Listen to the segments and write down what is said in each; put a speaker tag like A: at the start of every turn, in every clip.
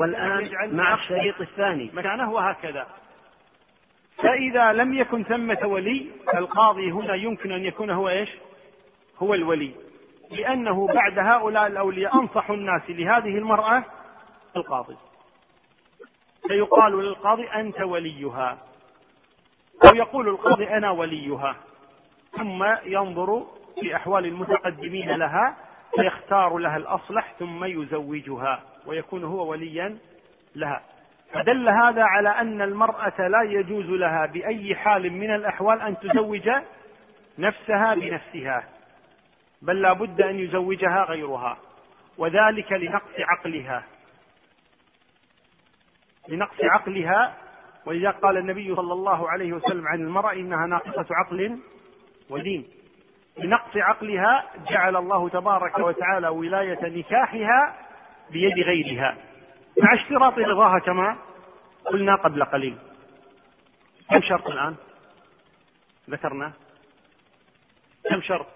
A: والآن مع الشريط الثاني.
B: مكانه وهكذا. فإذا لم يكن ثمة ولي القاضي هنا يمكن أن يكون هو إيش؟ هو الولي. لأنه بعد هؤلاء الأولياء أنصح الناس لهذه المرأة القاضي. فيقال للقاضي أنت وليها. أو يقول القاضي أنا وليها. ثم ينظر في أحوال المتقدمين لها فيختار لها الأصلح ثم يزوجها. ويكون هو وليا لها. فدل هذا على أن المرأة لا يجوز لها بأي حال من الأحوال أن تزوج نفسها بنفسها بل لا بد أن يزوجها غيرها وذلك لنقص عقلها. لنقص عقلها. ولذا قال النبي صلى الله عليه وسلم عن المرأة إنها ناقصة عقل ودين. لنقص عقلها جعل الله تبارك وتعالى ولاية نكاحها بيد غيرها. مع اشتراط رضاها كما قلنا قبل قليل. كم شرط الآن؟ ذكرنا. كم شرط؟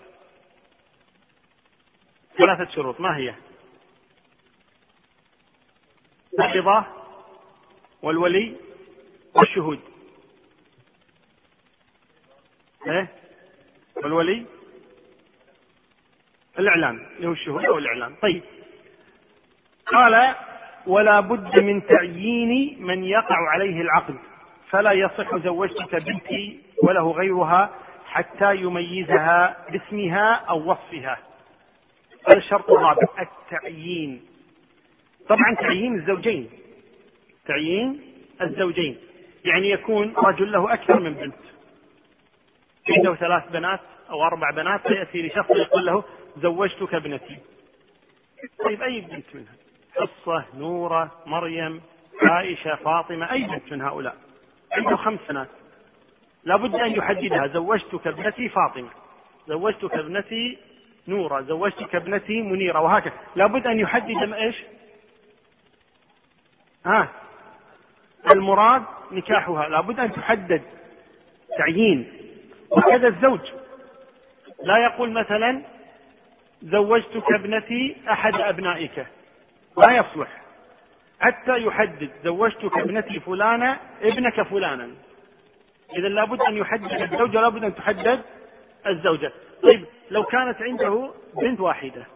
B: ثلاثة شروط. ما هي؟ الرضا والولي والشهود. إيه؟ والولي. الإعلان. اللي هو الشهود أو الإعلان. طيب. قال ولا بد من تعيين من يقع عليه العقد فلا يصح زوجتك بنتي وله غيرها حتى يميزها باسمها أو وصفها. هذا الشرط الرابع التعيين. طبعا تعيين الزوجين. تعيين الزوجين. يعني يكون رجل له أكثر من بنت. عنده ثلاث بنات أو أربع بنات فيأتي لشخص يقول له زوجتك ابنتي. طيب أي بنت منها؟ حصة نورة مريم عائشة فاطمة أي بنت من هؤلاء. عنده خمس بنات لابد أن يحددها. زوجتك ابنتي فاطمة. زوجتك ابنتي نورة. زوجتك ابنتي منيرة. وهكذا. لابد أن يحدد إيش؟ ها؟ المراد نكاحها. لابد أن تحدد. تعيين. وكذا الزوج. لا يقول مثلا زوجتك ابنتي أحد أبنائك. لا يصلح. حتى يحدد زوجتك ابنتي فلانة ابنك فلانا. إذا لابد أن يحدد الزوجة لابد أن تحدد الزوجة. طيب لو كانت عنده بنت واحدة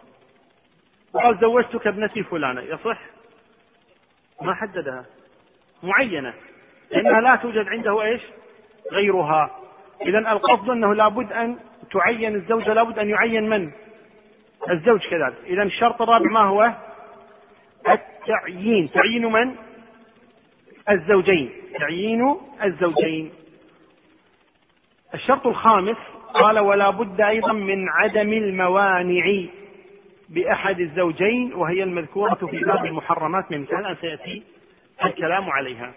B: وقال زوجتك ابنتي فلانة يصح؟ ما حددها. معينة. لأنها لا توجد عنده إيش؟ غيرها. إذا القصد أنه لابد أن تعين الزوجة لابد أن يعين من؟ الزوج كذلك. إذا الشرط الرابع ما هو؟ التعيين. تعيين من؟ الزوجين. تعيين الزوجين. الشرط الخامس قال ولا بد أيضا من عدم الموانع بأحد الزوجين. وهي المذكورة في باب المحرمات. من كان سيأتي الكلام عليها.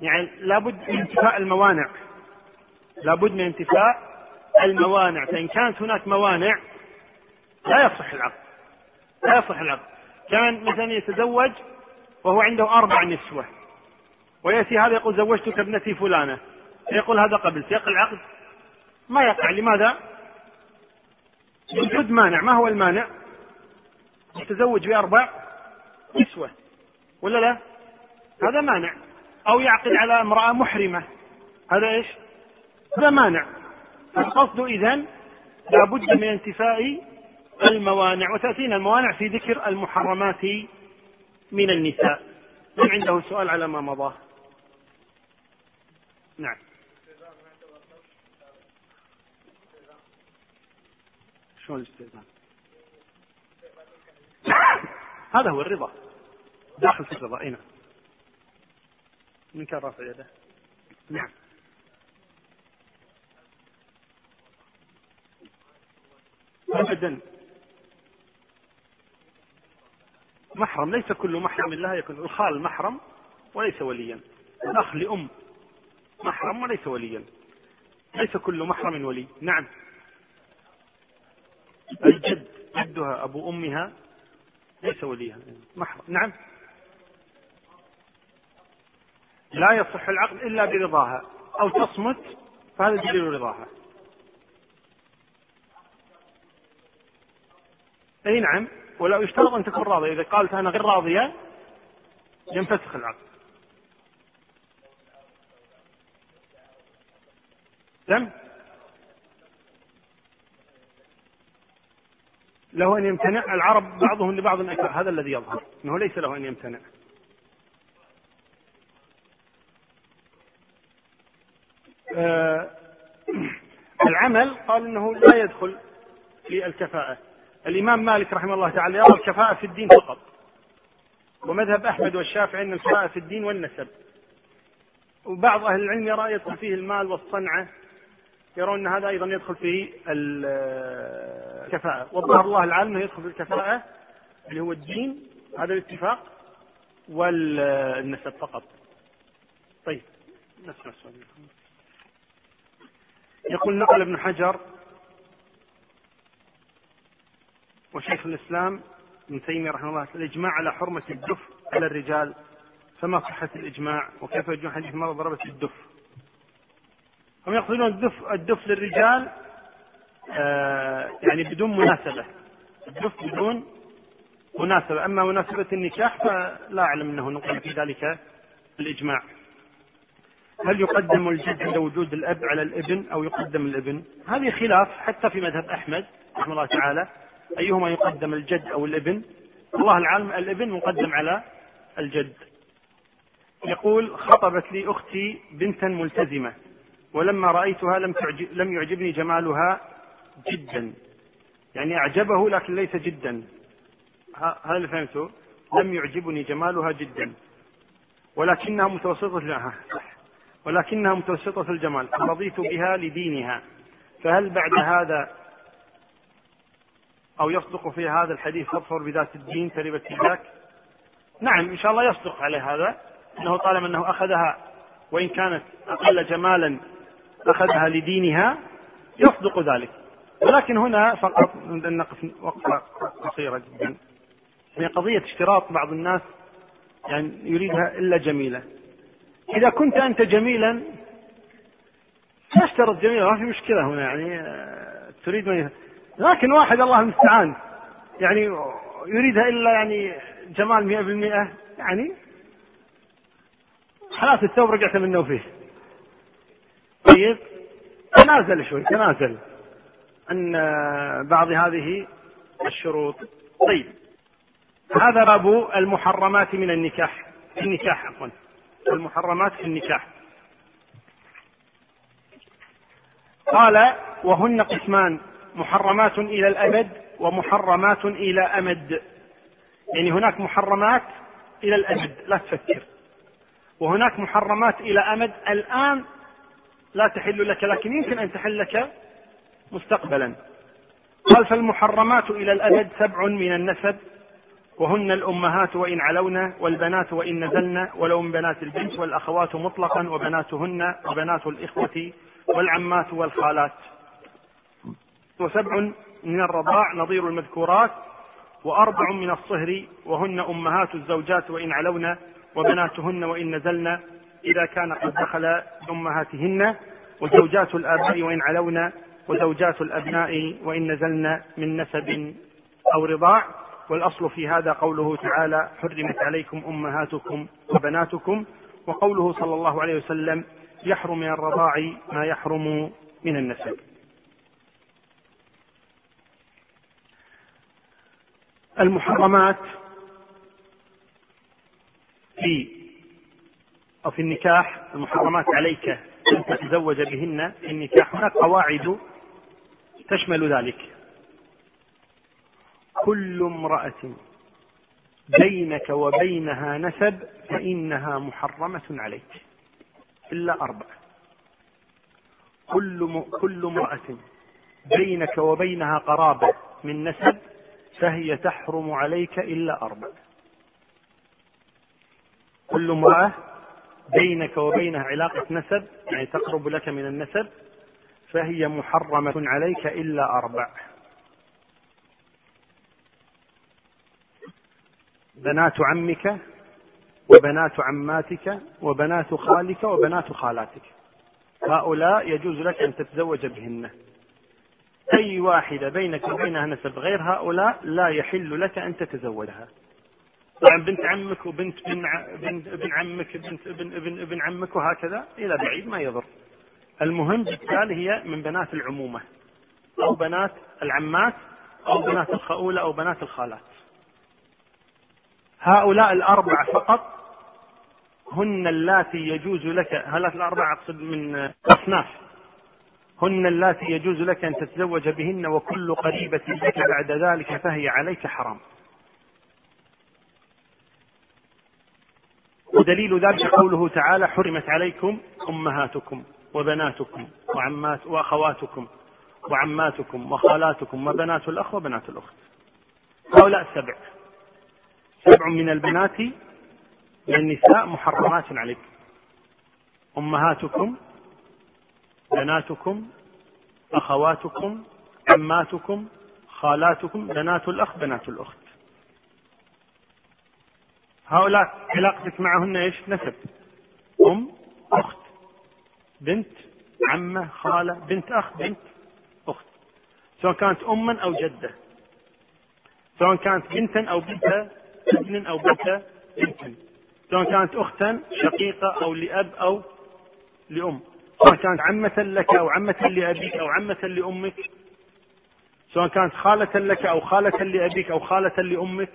B: يعني لابد من انتفاء الموانع. لابد من انتفاء الموانع. فإن كانت هناك موانع لا يصح العقد. لا يصح العقد. كان مثلا يتزوج وهو عنده أربع نسوة. ويأتي هذا يقول زوجتك ابنتي فلانة. يقول هذا قبل. سيقع العقد ما يقع. لماذا؟ وجود مانع. ما هو المانع؟ يتزوج بأربع نسوة. ولا لا؟ هذا مانع. أو يعقد على امرأة محرمة. هذا إيش؟ هذا مانع. القصد إذا لابد من انتفاء الموانع وتأتينا الموانع في ذكر المحرمات من النساء. من عنده سؤال على ما مضى؟ نعم. شلون الاستئذان؟ هذا هو الرضا. داخل في الرضا اي نعم. من كان رافع يده. نعم. ابدا. محرم ليس كل محرم لها يكون. الخال محرم وليس وليا. الأخ لأم محرم وليس وليا. ليس كل محرم ولي. نعم. الجد جدها أبو أمها ليس وليها. محرم. نعم. لا يصح العقد إلا برضاها. أو تصمت فهذا دليل رضاها. أي نعم. ولا يشترط أن تكون راضية. إذا قالت أنا غير راضية ينفسخ العقد. دم له أن يمتنع. العرب بعضهم لبعض أكره هذا الذي يظهر. أنه ليس له أن يمتنع. آه العمل قال إنه لا يدخل في الكفاءة. الإمام مالك رحمه الله تعالى يرى الكفاءة في الدين فقط. ومذهب أحمد والشافعي أن الكفاءة في الدين والنسب. وبعض أهل العلم يرى يدخل فيه المال والصنعة يرون أن هذا أيضا يدخل في الكفاءة. والظاهر الله العالم يدخل في الكفاءة اللي هو الدين هذا الاتفاق والنسب فقط. طيب. نسمع السؤال يقول نقل ابن حجر وشيخ الإسلام ابن تيمية رحمه الله الإجماع على حرمة الدف على الرجال فما صحة الإجماع؟ وكيف يجون حديث مرة ضربت الدف؟ هم يقصدون الدف الدف للرجال آه يعني بدون مناسبة. الدف بدون مناسبة. أما مناسبة النكاح فلا أعلم أنه نقل في ذلك الإجماع. هل يقدم الجد عند وجود الأب على الابن أو يقدم الابن؟ هذه خلاف حتى في مذهب أحمد رحمه الله تعالى. أيهما يقدم الجد أو الابن؟ الله العالم الابن مقدم على الجد. يقول خطبت لي أختي بنتا ملتزمة ولما رأيتها لم, تعجب لم يعجبني جمالها جدا. يعني أعجبه لكن ليس جدا. هذا اللي فهمته لم يعجبني جمالها جدا. ولكنها متوسطة لها صح ولكنها متوسطة الجمال. رضيت بها لدينها. فهل بعد هذا أو يصدق في هذا الحديث فاظفر بذات الدين تربت ذاك نعم إن شاء الله يصدق عليه هذا أنه طالما أنه أخذها وإن كانت أقل جمالا أخذها لدينها يصدق ذلك. ولكن هنا فقط نقف وقفة قصيرة جدا. يعني قضية اشتراط بعض الناس يعني يريدها إلا جميلة. إذا كنت أنت جميلا تشترط جميلة ما في مشكلة هنا يعني آه، تريد من لكن واحد الله المستعان. يعني يريدها إلا يعني جمال مئة بالمئة يعني خلاص الثوب رجعت منه فيه. طيب تنازل شوي تنازل عن بعض هذه الشروط. طيب هذا باب المحرمات من النكاح النكاح عفوا. المحرمات في النكاح. قال وهن قسمان. محرمات إلى الأبد ومحرمات إلى أمد. يعني هناك محرمات إلى الأبد لا تفكر. وهناك محرمات إلى أمد الآن لا تحل لك لكن يمكن أن تحل لك مستقبلا. قال فالمحرمات إلى الأبد سبع من النسب وهن الأمهات وإن علونا والبنات وإن نزلنا ولو من بنات البنت والأخوات مطلقا وبناتهن وبنات الإخوة والعمات والخالات. وسبع من الرضاع نظير المذكورات وأربع من الصهر وهن أمهات الزوجات وإن علونا وبناتهن وإن نزلنا إذا كان قد دخل بأمهاتهن وزوجات الآباء وإن علونا وزوجات الأبناء وإن نزلن من نسب أو رضاع. والأصل في هذا قوله تعالى حرمت عليكم أمهاتكم وبناتكم. وقوله صلى الله عليه وسلم يحرم من الرضاع ما يحرم من النسب. المحرمات في أو في النكاح المحرمات عليك أن تتزوج بهن. في النكاح هناك قواعد تشمل ذلك. كل امرأة بينك وبينها نسب فإنها محرمة عليك. إلا أربعة. كل. كل امرأة بينك وبينها قرابة من نسب فهي تحرم عليك إلا أربع كل امرأة بينك وبينها علاقة نسب يعني تقرب لك من النسب فهي محرمة عليك إلا أربع بنات عمك وبنات عماتك وبنات خالك وبنات خالاتك. هؤلاء يجوز لك أن تتزوج بهن. أي واحدة بينك وبينها نسب غير هؤلاء لا يحل لك أن تتزوجها طبعا بنت عمك وبنت بن بنت ابن عمك بنت ابن ابن ابن عمك وهكذا إلى بعيد ما يضر. المهم بالتالي هي من بنات العمومة أو بنات العمات أو بنات الخؤولة أو بنات الخالات. هؤلاء الأربعة فقط هن اللاتي يجوز لك هؤلاء الأربعة أقصد من أصناف هن اللاتي يجوز لك أن تتزوج بهن وكل قريبة لك بعد ذلك فهي عليك حرام. ودليل ذلك قوله تعالى حرمت عليكم أمهاتكم وبناتكم وعمات وأخواتكم وعماتكم وخالاتكم وبنات الأخ وبنات الأخت. هؤلاء سبع سبع من البنات من النساء محرمات عليكم أمهاتكم بناتكم أخواتكم عماتكم خالاتكم بنات الاخ بنات الأخت. هؤلاء علاقتك معهن إيش؟ نسب. أم أخت بنت عمة خالة بنت اخ بنت أخت. سواء كانت اما أو جدة. سواء كانت بنتا أو بنت ابن أو بنت بنت سواء كانت اختا شقيقة أو لأب أو لأم. سواء كانت عمة لك أو عمة لأبيك أو عمة لأمك سواء كانت خالة لك أو خالة لأبيك أو خالة لأمك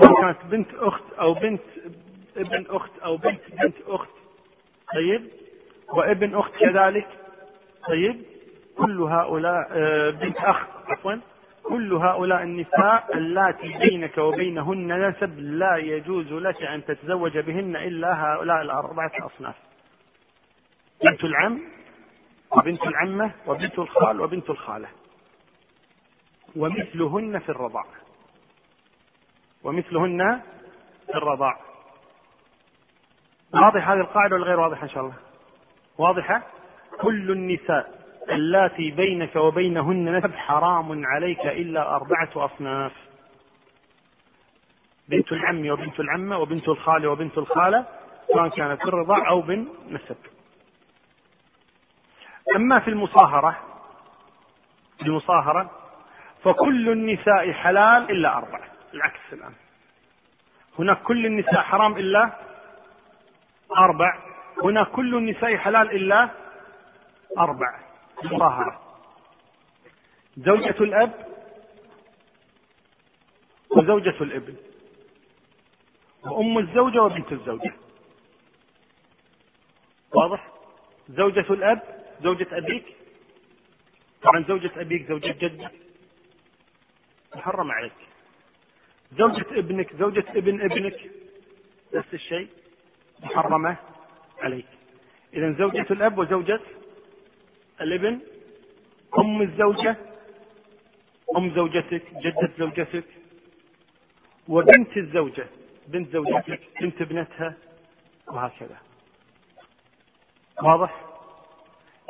B: سواء كانت بنت أخت أو بنت ابن أخت أو بنت بنت أخت طيب؟ وابن أخت كذلك طيب؟ كل هؤلاء آه، بنت أخ عفوا كل هؤلاء النساء اللاتي بينك وبينهن نسب لا يجوز لك أن تتزوج بهن إلا هؤلاء الأربعة أصناف. بنت العم وبنت العمة وبنت الخال وبنت الخالة. ومثلهن في الرضاعه ومثلهن في الرضاع. واضح هذه القاعدة ولا غير واضحة إن شاء الله؟ واضحة؟ كل النساء اللاتي بينك وبينهن نسب حرام عليك إلا أربعة أصناف. بنت العم وبنت العمة وبنت الخالة وبنت الخالة سواء كانت في الرضاع أو بالنسب أما في المصاهرة المصاهرة فكل النساء حلال إلا أربعة العكس الآن. هناك كل النساء حرام إلا أربع هنا كل النساء حلال إلا أربع مطهرة زوجة الأب وزوجة الابن وأم الزوجة وبنت الزوجة. واضح؟ زوجة الأب زوجة أبيك؟ طبعا زوجة أبيك زوجة جدك. محرم عليك. زوجة ابنك زوجة ابن ابنك. نفس الشيء. محرمة عليك. إذا زوجة الأب وزوجة الابن. أم الزوجة. أم زوجتك. جدة زوجتك. وبنت الزوجة. بنت زوجتك. بنت ابنتها. وهكذا. واضح؟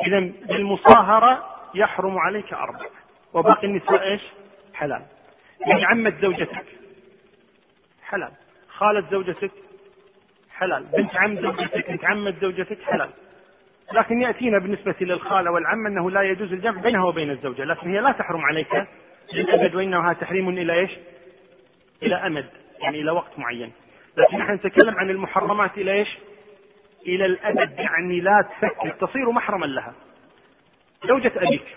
B: إذا بالمصاهرة يحرم عليك أربع. وباقي النساء إيش؟ حلال. يعني عمة زوجتك. حلال. خالة زوجتك؟ حلال. بنت عم زوجتك؟ بنت عمة زوجتك؟ حلال. لكن يأتينا بالنسبة للخالة والعم أنه لا يجوز الجمع بينها وبين الزوجة. لكن هي لا تحرم عليك للأبد وإنها تحريم إلى إيش؟ إلى أمد يعني إلى وقت معين. لكن نحن نتكلم عن المحرمات إلى إيش؟ إلى الأبد يعني لا تفكر تصير محرما لها. زوجة أبيك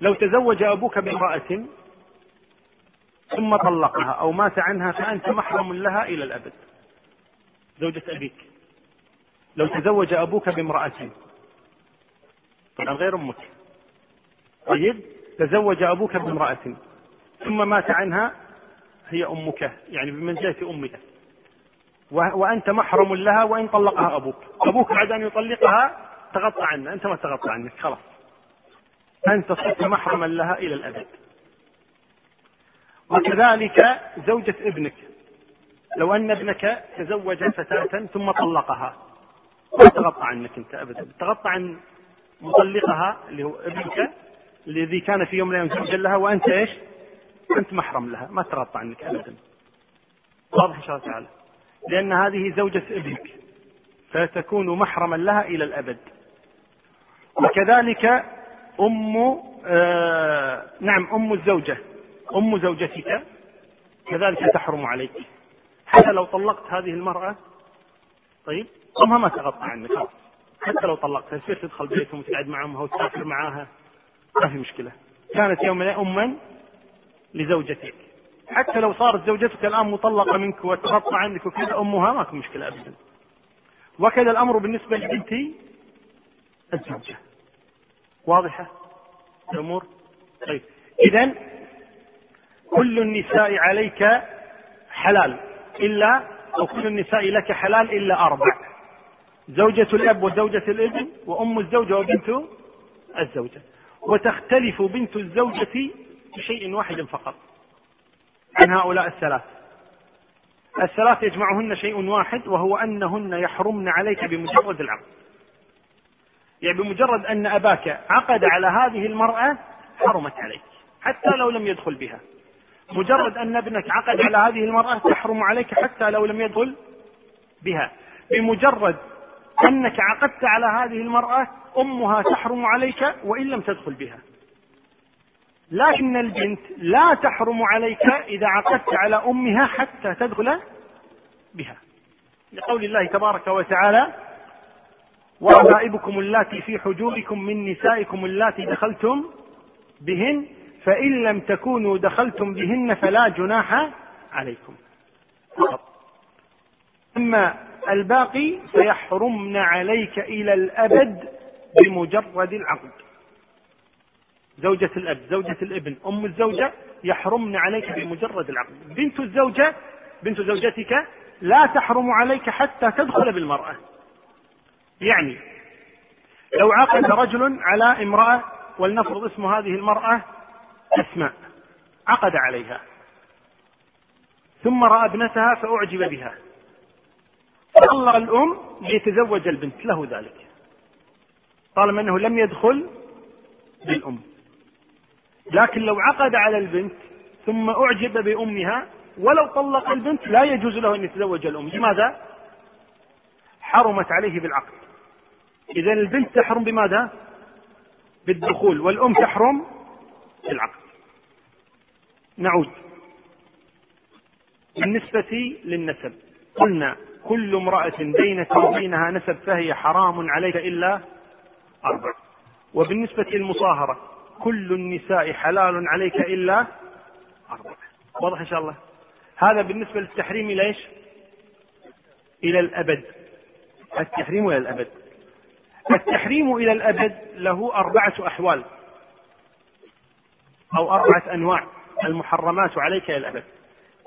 B: لو تزوج أبوك بامرأة ثم طلقها أو مات عنها فأنت محرم لها إلى الأبد. زوجة أبيك لو تزوج أبوك بامرأة طبعا غير أمك. طيب تزوج أبوك بامرأة ثم مات عنها هي أمك يعني بمنزلة أمك. وأنت محرم لها وإن طلقها أبوك. أبوك بعد أن يطلقها تغطى عنها أنت ما تغطى عنك خلاص. أنت صرت محرما لها إلى الأبد. وكذلك زوجة ابنك. لو أن ابنك تزوج فتاة ثم طلقها ما تغطى عنك أنت أبدا. تغطى عن مطلقها اللي هو ابنك الذي كان في يوم من الأيام زوجا لها وأنت إيش؟ أنت محرم لها. ما تغطى عنك أبدا. واضح إن شاء الله تعالى. لأن هذه زوجة ابنك فتكون محرما لها إلى الأبد. وكذلك أم آه نعم أم الزوجة أم زوجتك كذلك تحرم عليك. حتى لو طلقت هذه المرأة طيب أمها ما تغطى عنك. خلاص حتى لو طلقتها تصير تدخل بيتهم وتقعد مع أمها وتسافر معاها؟ ما في مشكلة. كانت يوم أما لزوجتك. حتى لو صارت زوجتك الآن مطلقة منك وتغطى عنك وكذا أمها ما في مشكلة أبدا. وكذا الأمر بالنسبة لبنتي الزوجة. واضحة الأمور؟ طيب. إذا كل النساء عليك حلال إلا أو كل النساء لك حلال إلا أربع. زوجة الأب وزوجة الابن وأم الزوجة وبنت الزوجة. وتختلف بنت الزوجة بشيء واحد فقط. عن هؤلاء الثلاث. الثلاث يجمعهن شيء واحد وهو أنهن يحرمن عليك بمجرد العقد. يعني بمجرد أن أباك عقد على هذه المرأة حرمت عليك حتى لو لم يدخل بها. مجرد أن ابنك عقد على هذه المرأة تحرم عليك حتى لو لم يدخل بها. بمجرد أنك عقدت على هذه المرأة أمها تحرم عليك وإن لم تدخل بها. لكن البنت لا تحرم عليك إذا عقدت على أمها حتى تدخل بها. لقول الله تبارك وتعالى وربائبكم اللاتي في حجوركم من نسائكم اللاتي دخلتم بهن فإن لم تكونوا دخلتم بهن فلا جناح عليكم. أما الباقي فيحرمن عليك إلى الأبد بمجرد العقد. زوجة الأب زوجة الابن. أم الزوجة يحرمن عليك بمجرد العقد. بنت الزوجة بنت زوجتك لا تحرم عليك حتى تدخل بالمرأة. يعني لو عقد رجل على امرأة ولنفرض اسم هذه المرأة أسماء عقد عليها. ثم رأى ابنتها فأعجب بها. فطلق الأم ليتزوج البنت. له ذلك. طالما أنه لم يدخل بالأم. لكن لو عقد على البنت ثم أعجب بأمها ولو طلق البنت لا يجوز له أن يتزوج الأم. لماذا؟ حرمت عليه بالعقد. إذا البنت تحرم بماذا؟ بالدخول والأم تحرم بالعقد. نعود. بالنسبة للنسب قلنا كل امرأة بينك وبينها نسب فهي حرام عليك إلا أربع. وبالنسبة للمصاهرة كل النساء حلال عليك إلا أربع واضح إن شاء الله. هذا بالنسبة للتحريم إلى إيش؟ إلى الأبد. التحريم إلى الأبد. التحريم إلى الأبد له أربعة أحوال. أو أربعة أنواع المحرمات عليك إلى الأبد.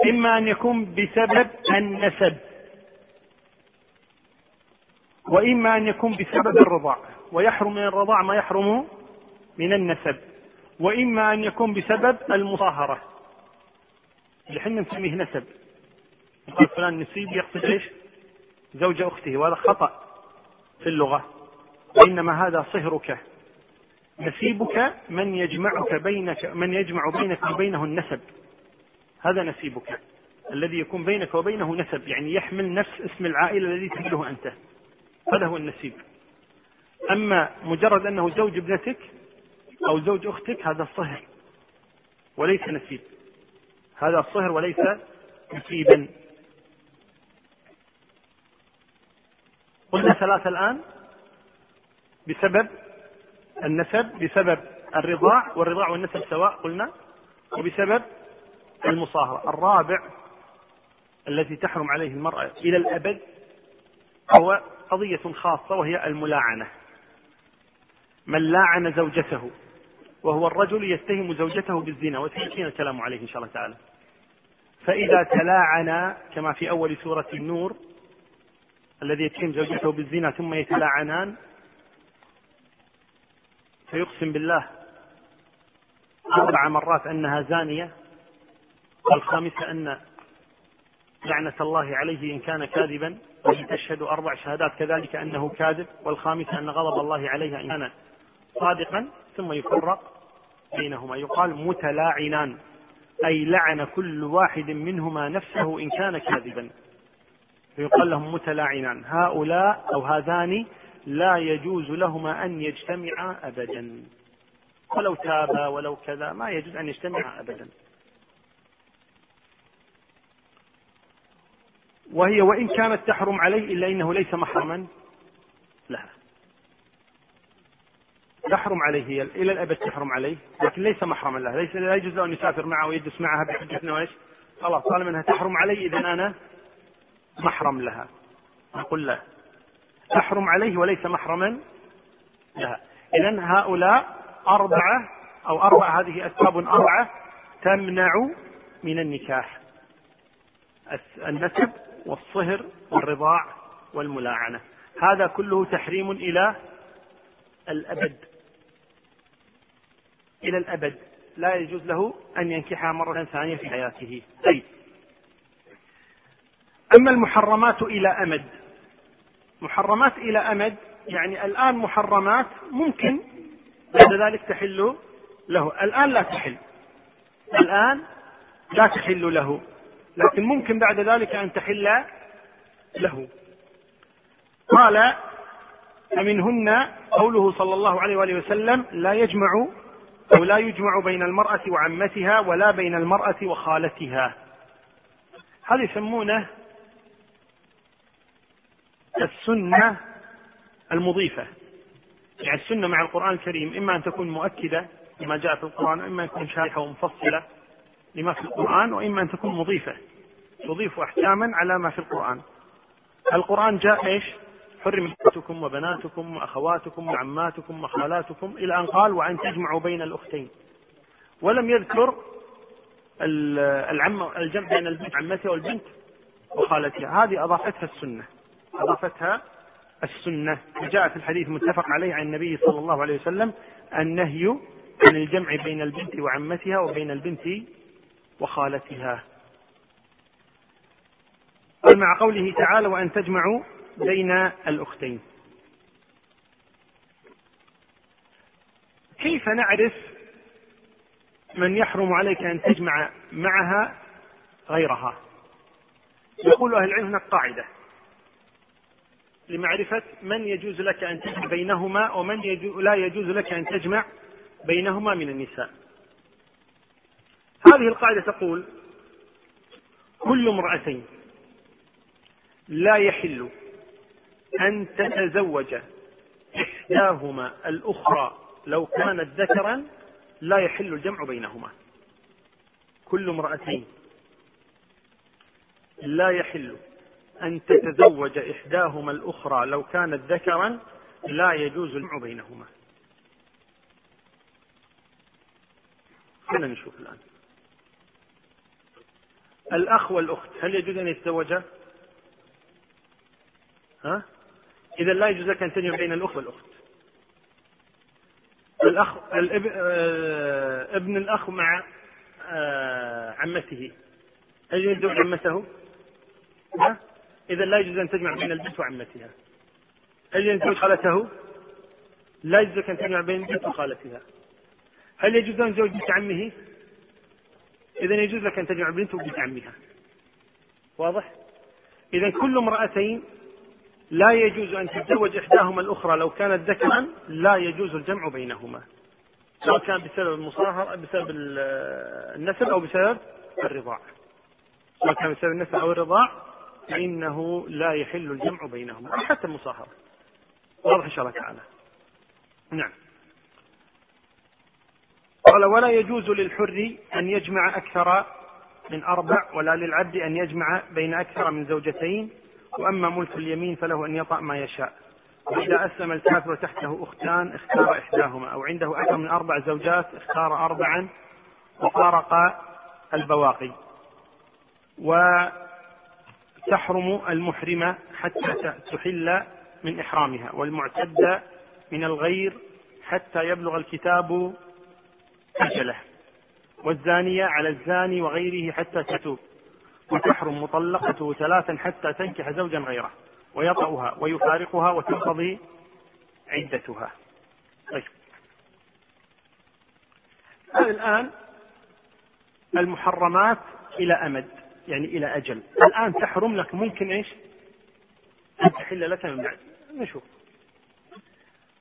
B: إما أن يكون بسبب النسب. وإما أن يكون بسبب الرضاع. ويحرم من الرضاع ما يحرم من النسب وإما أن يكون بسبب المصاهرة. اللي نسميه نسب. يقال فلان نسيب يقصد إيش؟ زوج أخته وهذا خطأ في اللغة. وإنما هذا صهرك. نسيبك من يجمعك بينك من يجمع بينك وبينه النسب. هذا نسيبك الذي يكون بينك وبينه نسب يعني يحمل نفس اسم العائلة الذي تحمله أنت. هذا هو النسيب. أما مجرد أنه زوج ابنتك أو زوج أختك هذا صهر وليس نسيب. هذا صهر وليس نسيبا. قلنا ثلاثة الآن بسبب النسب بسبب الرضاع والرضاع والنسب سواء قلنا وبسبب المصاهرة. الرابع التي تحرم عليه المرأة إلى الأبد هو قضية خاصة وهي الملاعنة. من لاعن زوجته وهو الرجل يتهم زوجته بالزنا وسيأتينا الكلام عليه إن شاء الله تعالى. فإذا تلاعنا كما في أول سورة النور الذي يتهم زوجته بالزنا ثم يتلاعنان فيقسم بالله أربع مرات أنها زانية والخامسة أن لعنة الله عليه إن كان كاذبا تشهد أربع شهادات كذلك أنه كاذب والخامسة أن غضب الله عليها إن كان صادقا. ثم يفرق بينهما. يقال متلاعنان أي لعن كل واحد منهما نفسه إن كان كاذبا. فيقال لهم متلاعنان هؤلاء أو هذان لا يجوز لهما أن يجتمعا أبدا. ولو تابا ولو كذا ما يجوز أن يجتمعا أبدا. وهي وإن كانت تحرم عليه إلا إنه ليس محرما. لها تحرم عليه إلى الأبد تحرم عليه لكن ليس محرما لها ليس لا يجوز له أن يسافر معه ويجلس معها بحجة أنه إيش؟ خلاص طالما أنها تحرم علي إذا أنا محرم لها. نقول لا. تحرم عليه وليس محرما لها. إذا هؤلاء أربعة أو أربعة هذه أسباب أربعة تمنع من النكاح. النسب والصهر والرضاع والملاعنة. هذا كله تحريم إلى الأبد. إلى الأبد. لا يجوز له أن ينكحها مرة ثانية في حياته. طيب. أما المحرمات إلى أمد. محرمات إلى أمد يعني الآن محرمات ممكن بعد ذلك تحل له. الآن لا تحل. الآن لا تحل له. لكن ممكن بعد ذلك أن تحل له. قال فمنهن قوله صلى الله عليه وآله وسلم لا يجمع أو لا يجمع بين المرأة وعمتها ولا بين المرأة وخالتها. هذا يسمونه السنة المضيفة. يعني السنة مع القرآن الكريم إما أن تكون مؤكدة لما جاء في القرآن وإما أن تكون شارحة ومفصلة لما في القرآن وإما أن تكون مضيفة. تضيف أحكاما على ما في القرآن. القرآن جاء إيش؟ حرمتكم وبناتكم وأخواتكم وعماتكم وخالاتكم إلى أن قال وأن تجمعوا بين الأختين. ولم يذكر العم الجمع بين البنت عمتها والبنت وخالتها. هذه أضافتها السنة. أضافتها السنة. جاء في الحديث متفق عليه عن النبي صلى الله عليه وسلم النهي عن الجمع بين البنت وعمتها وبين البنت وخالتها. قال مع قوله تعالى وأن تجمعوا بين الأختين. كيف نعرف من يحرم عليك أن تجمع معها غيرها؟ يقول أهل العلم هناك قاعدة لمعرفة من يجوز لك أن تجمع بينهما ومن يجو لا يجوز لك أن تجمع بينهما من النساء. هذه القاعدة تقول كل امرأتين لا يحل أن تتزوج إحداهما الأخرى لو كانت ذكرا لا يحل الجمع بينهما كل امرأتين لا يحل أن تتزوج إحداهما الأخرى لو كانت ذكرا لا يجوز الجمع بينهما خلينا نشوف الآن الأخ والأخت هل يجوز أن يتزوجا؟ ها؟ إذا لا يجوز لك أن تجمع بين الأخ والأخت الأخ الاب... آه... ابن الأخ مع آه... عمته هل يجوز عمته؟ ها؟ إذا لا يجوز أن تجمع بين البنت وعمتها هل يجوز خالته؟ لا يجوز لك أن تجمع بين البنت وخالتها هل يجوز أن تزوج بنت عمه؟ إذا يجوز لك أن تجمع بنت وبنت عمها واضح؟ إذا كل امرأتين لا يجوز أن تتزوج إحداهما الأخرى لو كانت ذكرا لا يجوز الجمع بينهما. سواء كان بسبب المصاهرة بسبب النسب أو بسبب الرضاع. سواء كان بسبب النسب أو الرضاع فإنه لا يحل الجمع بينهما أو حتى المصاهرة. واضح إن شاء الله تعالى. نعم. قال ولا يجوز للحر أن يجمع أكثر من أربع ولا للعبد أن يجمع بين أكثر من زوجتين وأما ملك اليمين فله أن يطأ ما يشاء. وإذا أسلم الكافر تحته أختان اختار إحداهما. أو عنده أكثر من أربع زوجات اختار أربعا. وفارق البواقي. وتحرم المحرمة حتى تحل من إحرامها. والمعتدة من الغير حتى يبلغ الكتاب أجله. والزانية على الزاني وغيره حتى تتوب. وتحرم مطلقته ثلاثا حتى تنكح زوجا غيره ويطأها ويفارقها وتنقضي عدتها. طيب. الآن المحرمات إلى أمد يعني إلى أجل. الآن تحرم لك ممكن إيش؟ أن تحل لك من بعد. نشوف.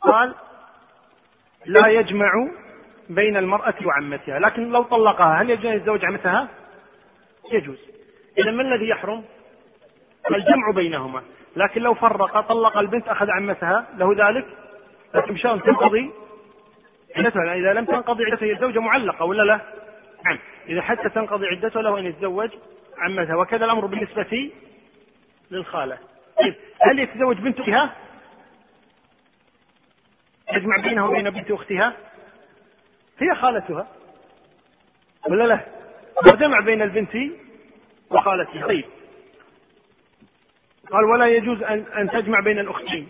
B: قال لا يجمع بين المرأة وعمتها. لكن لو طلقها هل يجوز يتزوج عمتها؟ يجوز. إذا ما الذي يحرم الجمع بينهما لكن لو فرق طلق البنت أخذ عمتها له ذلك لكن بشرط تنقضي عدتها إذا لم تنقضي عدتها الزوجة معلقة ولا لا؟ نعم إذا حتى تنقضي عدتها له أن يتزوج عمتها وكذا الأمر بالنسبة للخالة طيب هل يتزوج بنت أختها؟ يجمع بينها وبين بنت أختها؟ هي خالتها ولا لا؟ وجمع بين البنت وخالتها طيب. قال ولا يجوز أن, أن تجمع بين الأختين.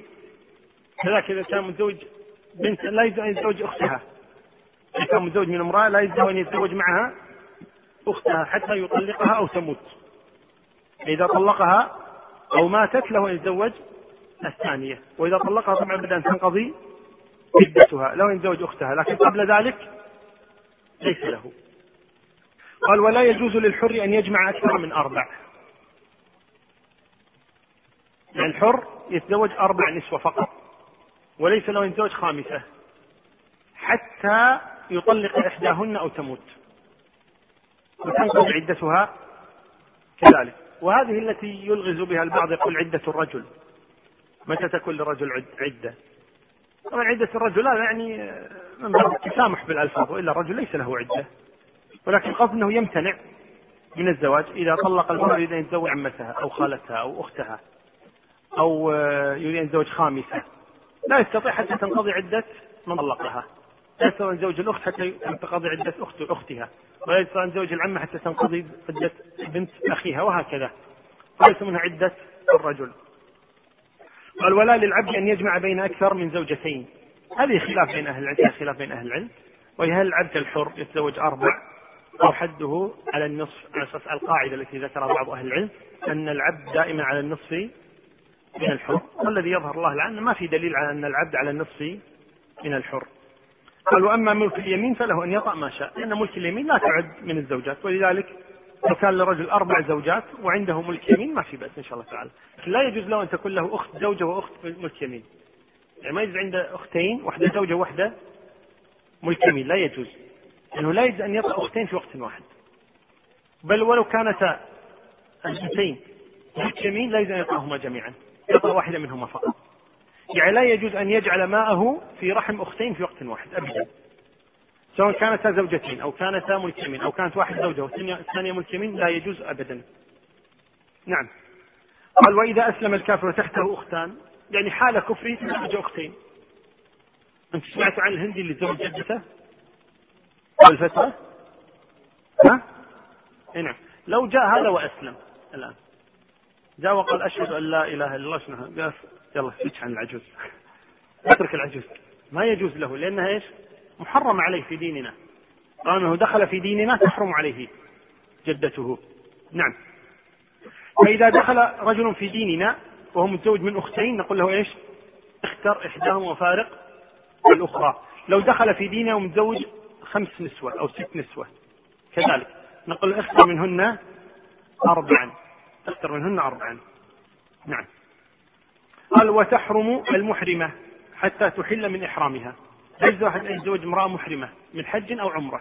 B: كذلك إذا كان متزوج بنت لا يجوز أن يتزوج أختها. إذا كان متزوج من امرأة لا يجوز أن يتزوج معها أختها حتى يطلقها أو تموت. إذا طلقها أو ماتت له أن يتزوج الثانية. وإذا طلقها طبعا بدأ أن تنقضي عدتها. له أن يتزوج أختها. لكن قبل ذلك ليس له. قال ولا يجوز للحر أن يجمع أكثر من أربع. يعني الحر يتزوج أربع نسوة فقط وليس له أن يتزوج خامسة حتى يطلق إحداهن أو تموت. وتنقضي عدتها كذلك. وهذه التي يلغز بها البعض يقول عدة الرجل. متى تكون للرجل عدة؟ طبعا عدة الرجل هذا يعني من باب التسامح بالألفاظ وإلا الرجل ليس له عدة. ولكن القصد أنه يمتنع من الزواج إذا طلق المرأة يريد أن يتزوج عمتها أو خالتها أو أختها أو يريد أن يتزوج خامسة. لا يستطيع حتى تنقضي عدة من طلقها. لا يستطيع أن يتزوج الأخت حتى تنقضي عدة أخت أختها. ولا يستطيع أن يتزوج العمة حتى تنقضي عدة بنت أخيها وهكذا. وليس منها عدة الرجل. قال ولا للعبد أن يجمع بين أكثر من زوجتين. هذه خلاف بين أهل العلم خلاف بين أهل العلم. وهي هل العبد الحر يتزوج أربع؟ أو حده على النصف على أساس القاعدة التي ذكرها بعض أهل العلم أن العبد دائما على النصف من الحر. والذي يظهر الله الآن ما في دليل على أن العبد على النصف من الحر. قال وأما ملك اليمين فله أن يطأ ما شاء. لأن ملك اليمين لا تعد من الزوجات. ولذلك لو كان للرجل أربع زوجات وعنده ملك يمين ما في بأس إن شاء الله تعالى. لكن لا يجوز له أن تكون له أخت زوجة وأخت ملك يمين. يعني ما يجوز عنده أختين واحدة زوجة وواحدة ملك يمين. لا يجوز. لأنه لا يجوز أن يطأ أختين في وقت واحد. بل ولو كانتا البنتين ملك يمين لا يجوز أن يطأهما جميعا يطأ واحدة منهما فقط. يعني لا يجوز أن يجعل ماءه في رحم أختين في وقت واحد أبدا. سواء كانتا زوجتين أو كانتا ملكمين أو كانت واحد زوجة والثانية ملكمين لا يجوز أبدا. نعم. قال وإذا أسلم الكافر وتحته أختان يعني حال كفره تزوج أختين. أنت سمعت عن الهندي اللي تزوج جدته؟ الفترة ها؟ نعم. لو جاء هذا وأسلم. الآن. جاء وقال أشهد أن لا إله إلا الله. شنو قال يلا سكت عن العجوز. اترك العجوز. ما يجوز له لأنها إيش؟ محرم عليه في ديننا. قال أنه دخل في ديننا تحرم عليه جدته. نعم. فإذا دخل رجل في ديننا وهو متزوج من أختين نقول له إيش؟ اختر إحداهما وفارق الأخرى. لو دخل في ديننا ومتزوج خمس نسوة أو ست نسوة. كذلك نقول اختر منهن أربعا. اختر منهن أربعا. نعم. قال وتحرم المحرمة حتى تحل من إحرامها. ليس واحد أن يتزوج امرأة محرمة من حج أو عمرة.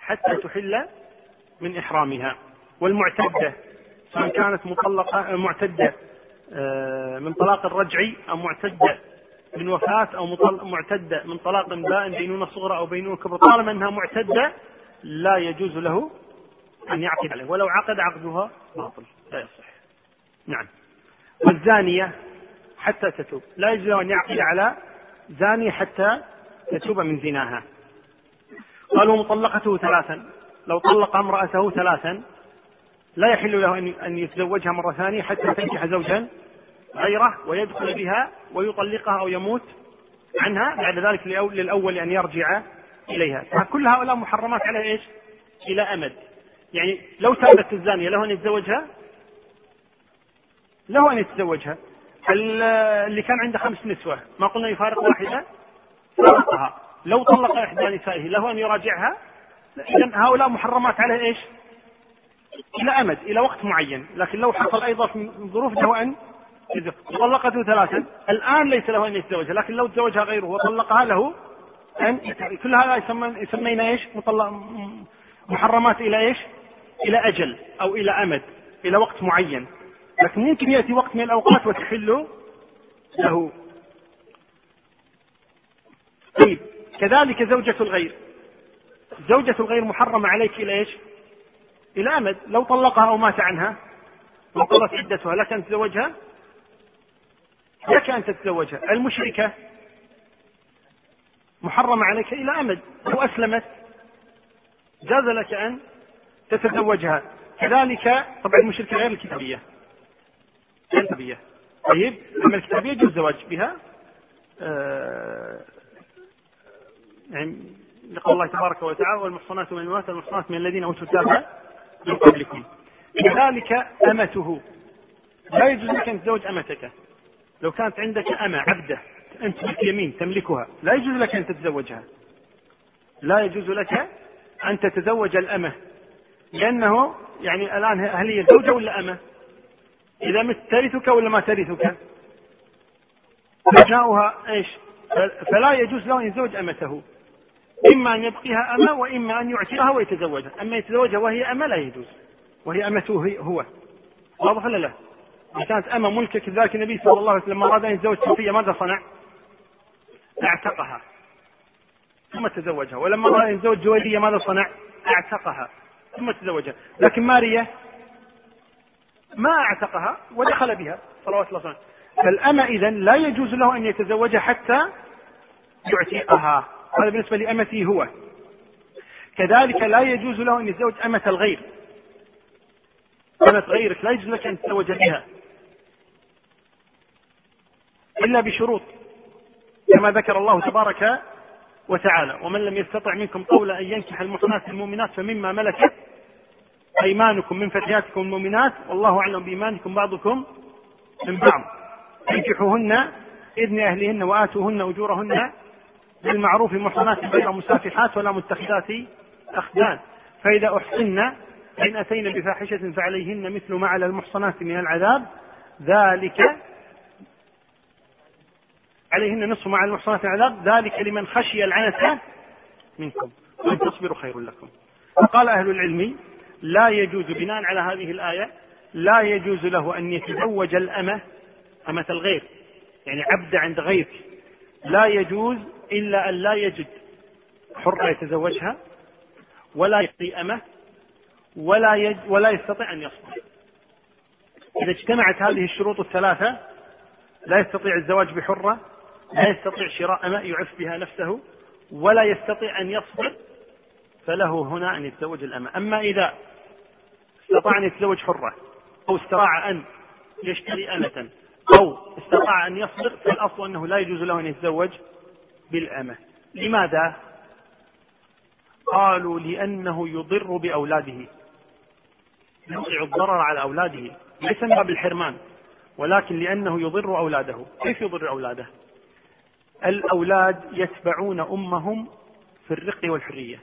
B: حتى تحل من إحرامها. والمعتدة سواء كانت مطلقة معتدة آه، من طلاق الرجعي أو معتدة من وفاة أو معتدة من طلاق بائن بينونة صغرى أو بينونة كبرى طالما أنها معتدة لا يجوز له أن يعقد عليه ولو عقد عقدها باطل لا يصح. نعم. والزانية حتى تتوب لا يجوز أن يعقد على زانية حتى تتوب من زناها. قالوا مطلقته ثلاثا لو طلق امرأته ثلاثا لا يحل له أن يتزوجها مرة ثانية حتى تنكح زوجا غيره ويدخل بها ويطلقها أو يموت عنها بعد ذلك للأول أن يرجع إليها. فكل هؤلاء محرمات على إيش؟ إلى أمد. يعني لو تابت الزانية له أن يتزوجها؟ له أن يتزوجها. اللي كان عنده خمس نسوة ما قلنا يفارق واحدة؟ فارقها. لو طلق إحدى نسائه له أن يراجعها؟ إذا هؤلاء محرمات عليه إيش؟ إلى أمد إلى وقت معين. لكن لو حصل أيضا في ظروف له أن طلقته ثلاثا. الآن ليس له أن يتزوجها لكن لو تزوجها غيره وطلقها له أن كل هذا يسمينا إيش؟ مطلق محرمات إلى إيش؟ إلى أجل أو إلى أمد إلى وقت معين. لكن ممكن يأتي وقت من الأوقات وتحل له. طيب كذلك زوجة الغير. زوجة الغير محرمة عليك إلى إيش؟ إلى أمد. لو طلقها أو مات عنها وانقضت عدتها لك أن تتزوجها لك أن تتزوجها. المشركة محرمة عليك إلى أمد لو أسلمت جاز لك أن تتزوجها. كذلك طبعا المشركة غير الكتابية. غير الكتابية. طيب أما الكتابية يجوز الزواج بها. آه يعني لقول الله تبارك وتعالى والمحصنات من الموات المحصنات من الذين أوتوا الكتاب من قبلكم. كذلك أمته. لا يجوز لك أن تتزوج أمتك. لو كانت عندك أمة عبدة أنت باليمين تملكها لا يجوز لك أن تتزوجها لا يجوز لك أن تتزوج الأمة لأنه يعني الآن هل هي زوجة ولا أمة؟ إذا مت ترثك ولا ما ترثك؟ أبناؤها إيش؟ فلا يجوز له أن يتزوج أمته إما أن يبقيها أمة وإما أن يعتقها ويتزوجها أما يتزوجها وهي أمة لا يجوز وهي أمته هو واضح ولا لا؟ كانت أمة ملكك كذلك النبي صلى الله عليه وسلم لما أراد أن يتزوج صفية ماذا صنع؟ اعتقها. ثم تزوجها. ولما أراد أن يتزوج جويرية ماذا صنع؟ اعتقها. ثم تزوجها. لكن ماريا ما اعتقها ودخل بها. صلوات الله وسلامه. فالأمة إذا لا يجوز له أن يتزوجها حتى يعتقها. هذا بالنسبة لأمته هو. كذلك لا يجوز له أن يتزوج أمة الغير. أمة غيرك لا يجوز لك أن تتزوج بها. إلا بشروط كما ذكر الله تبارك وتعالى ومن لم يستطع منكم قولا أن ينكح المحصنات المؤمنات فمما ملكت أيمانكم من فتياتكم المؤمنات والله أعلم بإيمانكم بعضكم من بعض. انكحوهن إذن أهلهن وآتوهن أجورهن بالمعروف محصنات غير مسافحات ولا متخذات أخدان. فإذا أحصن فإن أتين بفاحشة فعليهن مثل ما على المحصنات من العذاب ذلك عليهن نصف مع المحصنات من العذاب ذلك لمن خشي العنة منكم وإن تصبروا خير لكم. وقال أهل العلم لا يجوز بناء على هذه الآية لا يجوز له أن يتزوج الأمة أمة الغير يعني عبد عند غيرك. لا يجوز إلا أن لا يجد حرة يتزوجها ولا يعطي أمة ولا يج ولا يستطيع أن يصبر. إذا اجتمعت هذه الشروط الثلاثة لا يستطيع الزواج بحرة لا يستطيع شراء أمة يعف بها نفسه ولا يستطيع أن يصبر فله هنا أن يتزوج الأمة. أما إذا استطاع أن يتزوج حرة أو استطاع أن يشتري أمة أو استطاع أن يصبر فالأصل أنه لا يجوز له أن يتزوج بالأمة. لماذا؟ قالوا لأنه يضر بأولاده. يوقع الضرر على أولاده ليس من باب الحرمان ولكن لأنه يضر أولاده. كيف يضر أولاده؟ الأولاد يتبعون أمهم في الرق والحرية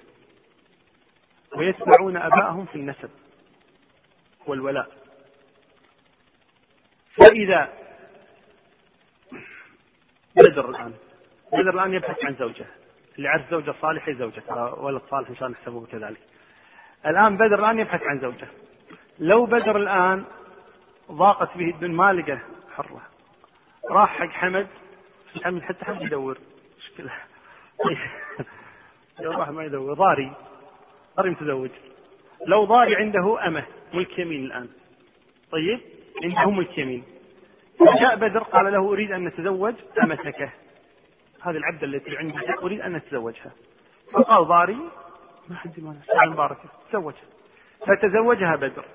B: ويتبعون أباءهم في النسب والولاء. فإذا بدر الآن بدر الآن يبحث عن زوجة اللي عرف زوجة صالحة زوجة ولد صالح إن شاء الله نحسبه كذلك. الآن بدر الآن يبحث عن زوجة. لو بدر الآن ضاقت به الدنيا ما لقى حرة راح حق حمد حمد حتى حمد يدور. مشكلة. راح ما يدور. ضاري. ضاري متزوج. لو ضاري عنده أمة. ملك يمين الآن. طيب؟ عنده ملك يمين. فجاء بدر قال له أريد أن نتزوج أمتك. هذه العبدة التي عندي. أريد أن أتزوجها فقال ضاري ما حد ما مباركة تزوجها فتزوجها بدر.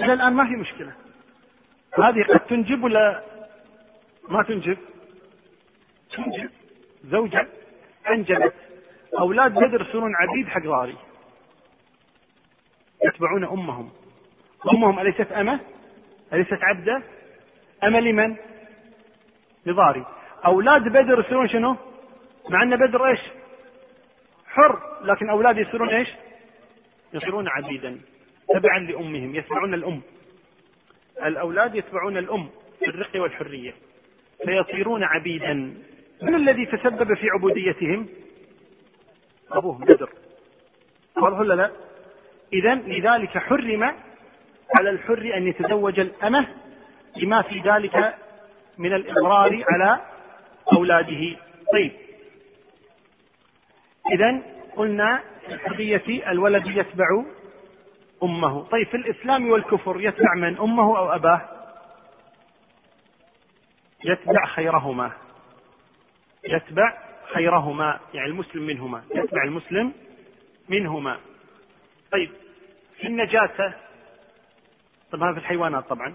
B: إلى الآن ما في مشكلة. هذه قد تنجب ولا ما تنجب؟ تنجب زوجة أنجبت. أولاد بدر يصيرون عبيد حق ضاري يتبعون أمهم. أمهم أليست أمة؟ أليست عبدة؟ أمة لمن؟ لضاري أولاد بدر يصيرون شنو؟ مع أن بدر إيش؟ حر لكن أولاد يصيرون إيش؟ يصيرون عبيدا تبعا لأمهم يتبعون الأم. الأولاد يتبعون الأم في الرق والحرية فيصيرون عبيدا. من الذي تسبب في عبوديتهم؟ أبوهم بدر. واضح ولا لا؟ إذا لذلك حرم على الحر أن يتزوج الأمة لما في ذلك من الإضرار على أولاده. طيب. إذا قلنا في الحرية الولد يتبع أمه. طيب في الإسلام والكفر يتبع من؟ أمه أو أباه؟ يتبع خيرهما. يتبع خيرهما يعني المسلم منهما يتبع المسلم منهما. طيب في النجاسة طبعا في الحيوانات طبعا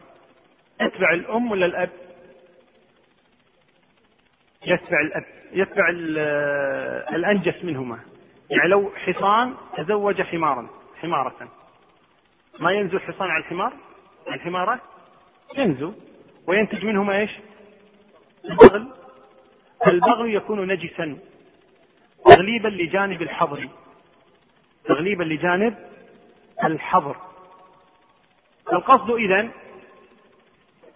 B: يتبع الأم ولا الأب؟ يتبع الأب يتبع الأنجس منهما. يعني لو حصان تزوج حمارا حمارة. ما ينزو الحصان على الحمار؟ على الحمارة؟ ينزو. وينتج منهما إيش؟ البغل. البغل يكون نجسا تغليبا لجانب الحظر تغليبا لجانب الحظر. القصد إذا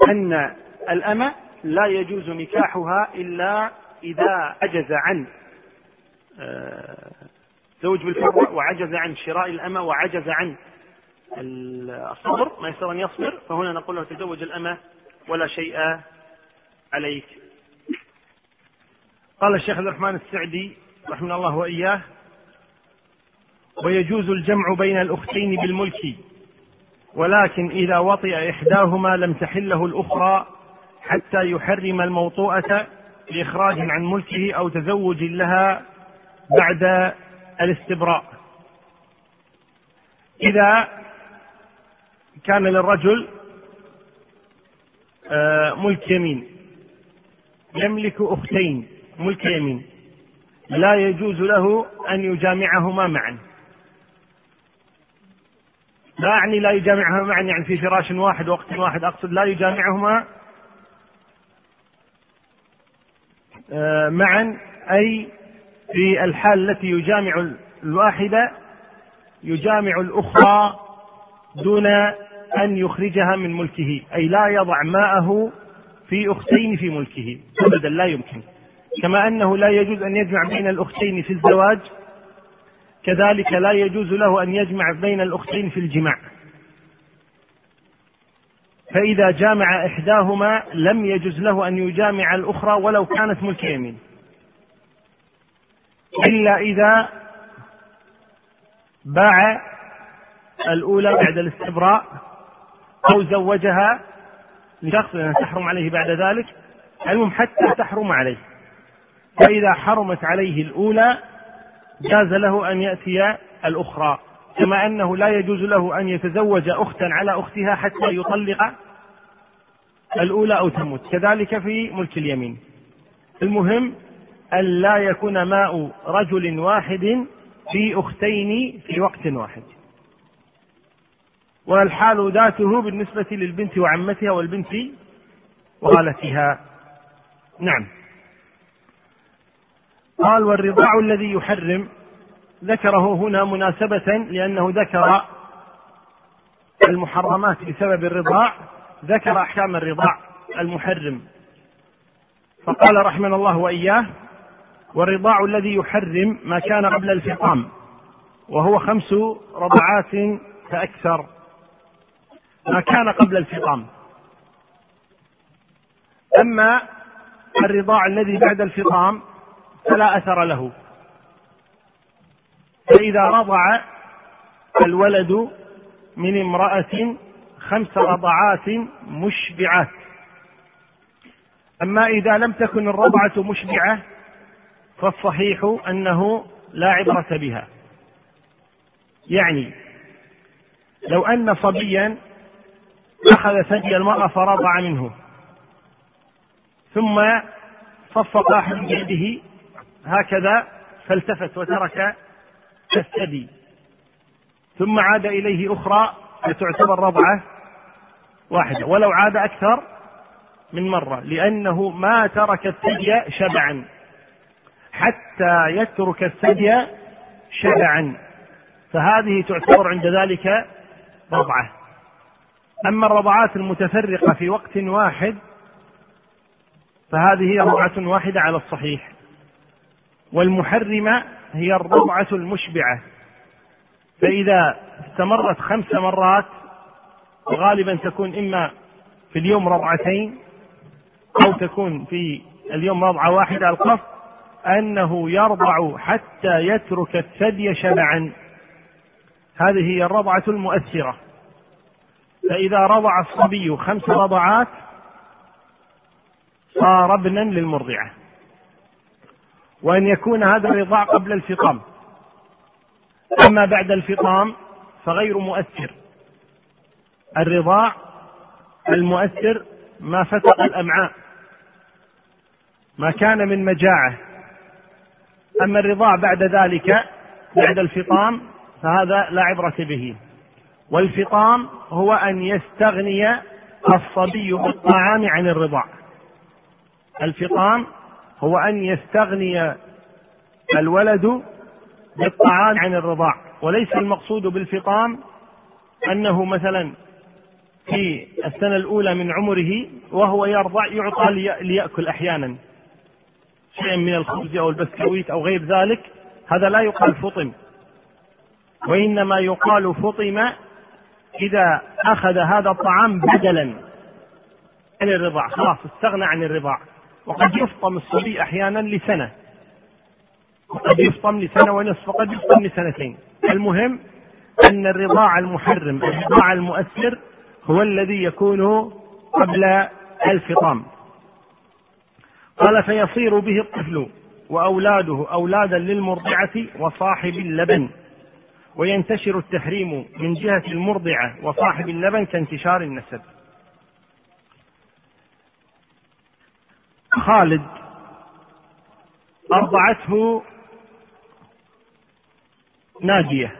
B: أن الأمة لا يجوز نكاحها إلا إذا عجز عن آه، زوج بالفرع وعجز عن شراء الأمة وعجز عن الصبر ما يستطيع أن يصبر فهنا نقول له تزوج الأمة ولا شيء عليك. قال الشيخ عبد الرحمن السعدي رحمه الله وإياه ويجوز الجمع بين الأختين بالملك ولكن إذا وطئ إحداهما لم تحله الأخرى حتى يحرم الموطوءة لإخراج عن ملكه أو تزوج لها بعد الاستبراء. إذا كان للرجل آه، ملك يمين يملك أختين ملك يمين. لا يجوز له أن يجامعهما معا. لا أعني لا يجامعهما معا يعني في فراش واحد وقت واحد أقصد لا يجامعهما آه، معا أي في الحال التي يجامع الواحدة يجامع الأخرى دون أن يخرجها من ملكه أي لا يضع ماءه في أختين في ملكه أبدا لا يمكن. كما أنه لا يجوز أن يجمع بين الأختين في الزواج كذلك لا يجوز له أن يجمع بين الأختين في الجماع. فإذا جامع إحداهما لم يجوز له أن يجامع الأخرى ولو كانت ملك يمين. إلا إذا باع الأولى بعد الاستبراء أو زوجها لشخص تحرم عليه بعد ذلك المهم حتى تحرم عليه. فإذا حرمت عليه الأولى جاز له أن يأتي الأخرى كما أنه لا يجوز له أن يتزوج أختا على أختها حتى يطلق الأولى أو تموت كذلك في ملك اليمين. المهم أن لا يكون ماء رجل واحد في أختين في وقت واحد. والحال ذاته بالنسبة للبنت وعمتها والبنت وخالتها. نعم. قال والرضاع الذي يحرم. ذكره هنا مناسبة لأنه ذكر المحرمات بسبب الرضاع. ذكر أحكام الرضاع المحرم. فقال رحمنا الله وإياه والرضاع الذي يحرم ما كان قبل الفطام وهو خمس رضعات فأكثر ما كان قبل الفطام. أما الرضاع الذي بعد الفطام فلا أثر له. فإذا رضع الولد من امرأة خمس رضعات مشبعات أما إذا لم تكن الرضعة مشبعة فالصحيح أنه لا عبرة بها. يعني لو أن صبيا أخذ ثدي المرأة فرضع منه ثم صفق أحد بيده هكذا فالتفت وترك الثدي ثم عاد إليه أخرى فتعتبر رضعة واحدة. ولو عاد أكثر من مرة لأنه ما ترك الثدي شبعا. حتى يترك الثدي شبعا. فهذه تعتبر عند ذلك رضعة. أما الرضعات المتفرقة في وقت واحد فهذه رضعة واحدة على الصحيح. والمحرمة هي الرضعة المشبعة. فإذا استمرت خمس مرات وغالبا تكون إما في اليوم رضعتين أو تكون في اليوم رضعة واحدة. القصد أنه يرضع حتى يترك الثدي شبعا. هذه هي الرضعة المؤثرة. فإذا رضع الصبي خمس رضعات صار ابنا للمرضعة. وأن يكون هذا الرضاع قبل الفطام. أما بعد الفطام فغير مؤثر. الرضاع المؤثر ما فتق الأمعاء ما كان من مجاعة. أما الرضاع بعد ذلك بعد الفطام فهذا لا عبرة به. والفطام هو أن يستغني الصبي بالطعام عن الرضاع الفطام هو أن يستغني الولد بالطعام عن الرضاع. وليس المقصود بالفطام أنه مثلا في السنة الأولى من عمره وهو يرضع يعطى ليأكل أحيانا. شيئا من الخبز أو البسكويت أو غير ذلك هذا لا يقال فطم. وإنما يقال فطم إذا أخذ هذا الطعام بدلا عن الرضاع. خلاص استغنى عن الرضاع. وقد يفطم الصبي أحيانا لسنة. وقد يفطم لسنة ونصف وقد يفطم لسنتين. المهم أن الرضاع المحرم الرضاع المؤثر هو الذي يكون قبل الفطام. قال فيصير به الطفل وأولاده أولادا للمرضعة وصاحب اللبن. وينتشر التحريم من جهة المرضعة وصاحب اللبن كانتشار النسب. خالد أرضعته نادية.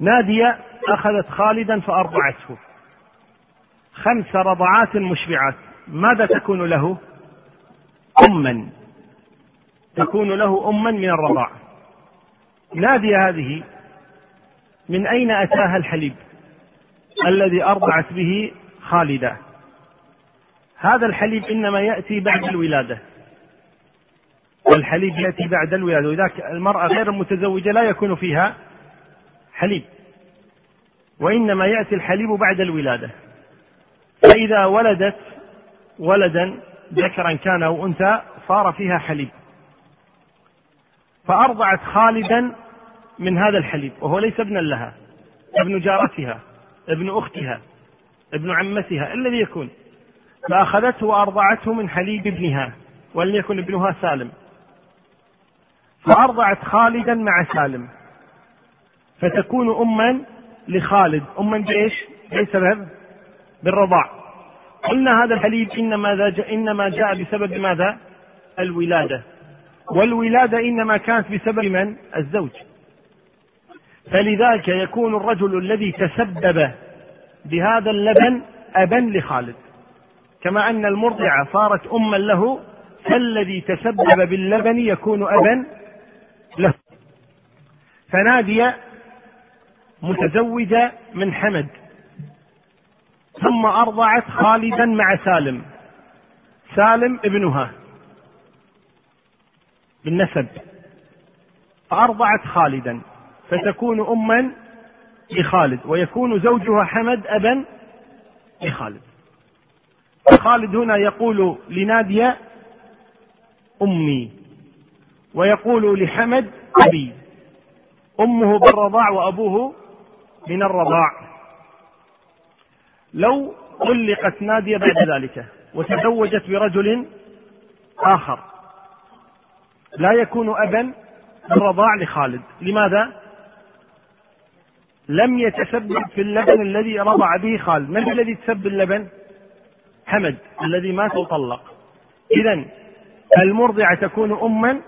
B: نادية أخذت خالدا فأرضعته. خمس رضعات مشبعات. ماذا تكون له؟ أما. تكون له أما من الرضاع. نادية هذه من أين أتاها الحليب الذي أرضعت به خالدة هذا الحليب إنما يأتي بعد الولادة. الحليب يأتي بعد الولادة. ولذلك المرأة غير المتزوجة لا يكون فيها حليب. وإنما يأتي الحليب بعد الولادة. فإذا ولدت ولدا ذكرا كان أو أنثى صار فيها حليب. فأرضعت خالدا من هذا الحليب وهو ليس ابنا لها ابن جارتها ابن أختها ابن عمتها الذي يكون. فأخذته وأرضعته من حليب ابنها وليكن ابنها سالم فأرضعت خالدا مع سالم فتكون أما لخالد أما بإيش؟ بأي سبب؟ بالرضاع قلنا هذا الحليب إنما جاء إنما جاء بسبب ماذا؟ الولادة والولادة إنما كانت بسبب من؟ الزوج فلذلك يكون الرجل الذي تسبب بهذا اللبن أبا لخالد كما أن المرضعة صارت أما له فالذي تسبب باللبن يكون أبا له. فنادي متزوجة من حمد ثم أرضعت خالدا مع سالم سالم ابنها بالنسب فأرضعت خالدا فتكون أما لخالد ويكون زوجها حمد أبا لخالد. خالد هنا يقول لنادية أمي. ويقول لحمد أبي. أمه بالرضاع وأبوه من الرضاع. لو طلقت نادية بعد ذلك وتزوجت برجل آخر لا يكون أبا بالرضاع لخالد. لماذا؟ لم يتسبب في اللبن الذي رضع به خالد. من الذي تسبب اللبن؟ حمد الذي مات وطلق إذا المرضعة تكون أما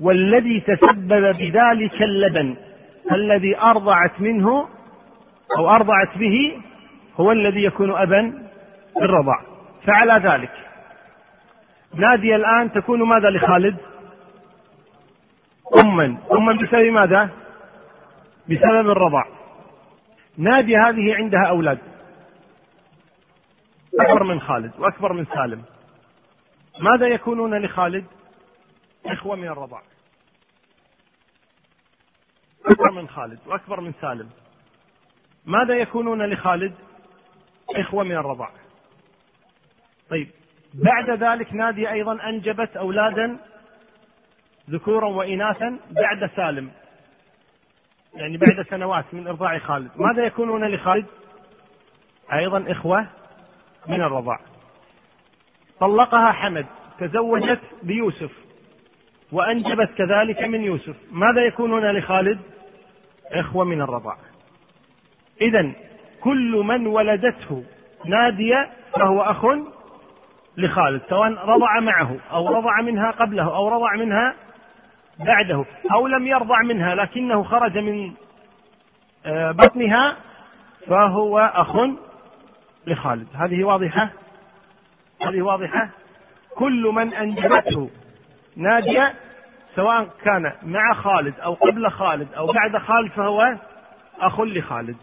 B: والذي تسبب بذلك اللبن الذي أرضعت منه أو أرضعت به هو الذي يكون أبا بالرضع. فعلى ذلك. نادية الآن تكون ماذا لخالد؟ أما. أما بسبب ماذا؟ بسبب الرضع. نادية هذه عندها أولاد. أكبر من خالد وأكبر من سالم. ماذا يكونون لخالد؟ إخوة من الرضاع. أكبر من خالد وأكبر من سالم. ماذا يكونون لخالد؟ إخوة من الرضاع. طيب بعد ذلك نادية أيضا أنجبت أولادا ذكورا وإناثا بعد سالم. يعني بعد سنوات من إرضاع خالد. ماذا يكونون لخالد؟ أيضا إخوة من الرضاع. طلقها حمد تزوجت بيوسف وأنجبت كذلك من يوسف. ماذا يكونون لخالد؟ إخوة من الرضاع. إذا كل من ولدته نادية فهو أخ لخالد سواء رضع معه أو رضع منها قبله أو رضع منها بعده أو لم يرضع منها لكنه خرج من آه، بطنها فهو أخ لخالد. هذه واضحة؟ هذه واضحة؟ كل من أنجبته نادية سواء كان مع خالد أو قبل خالد أو بعد خالد فهو أخ لخالد.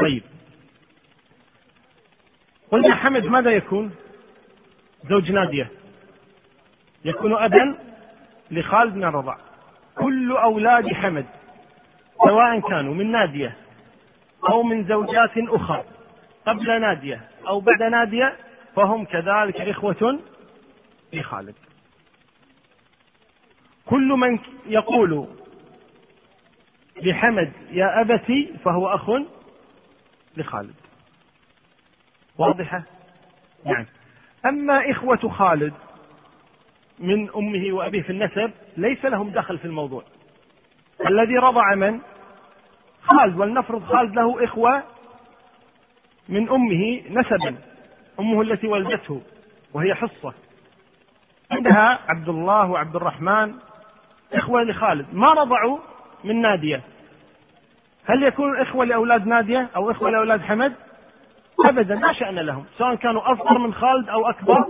B: طيب. قلنا حمد ماذا يكون؟ زوج نادية. يكون أبا لخالد من الرضاع. كل أولاد حمد سواء كانوا من نادية أو من زوجات أخرى. قبل نادية أو بعد نادية فهم كذلك إخوة لخالد كل من يقول لحمد يا أبتي فهو أخ لخالد واضحة؟ نعم أما إخوة خالد من أمه وأبيه في النسب ليس لهم دخل في الموضوع الذي رضع من؟ خالد ولنفرض خالد له إخوة من أمه نسبا أمه التي ولدته وهي حصة. عندها عبد الله وعبد الرحمن إخوة لخالد ما رضعوا من نادية. هل يكون إخوة لأولاد نادية أو إخوة لأولاد حمد؟ أبدا لا شأن لهم سواء كانوا أصغر من خالد أو أكبر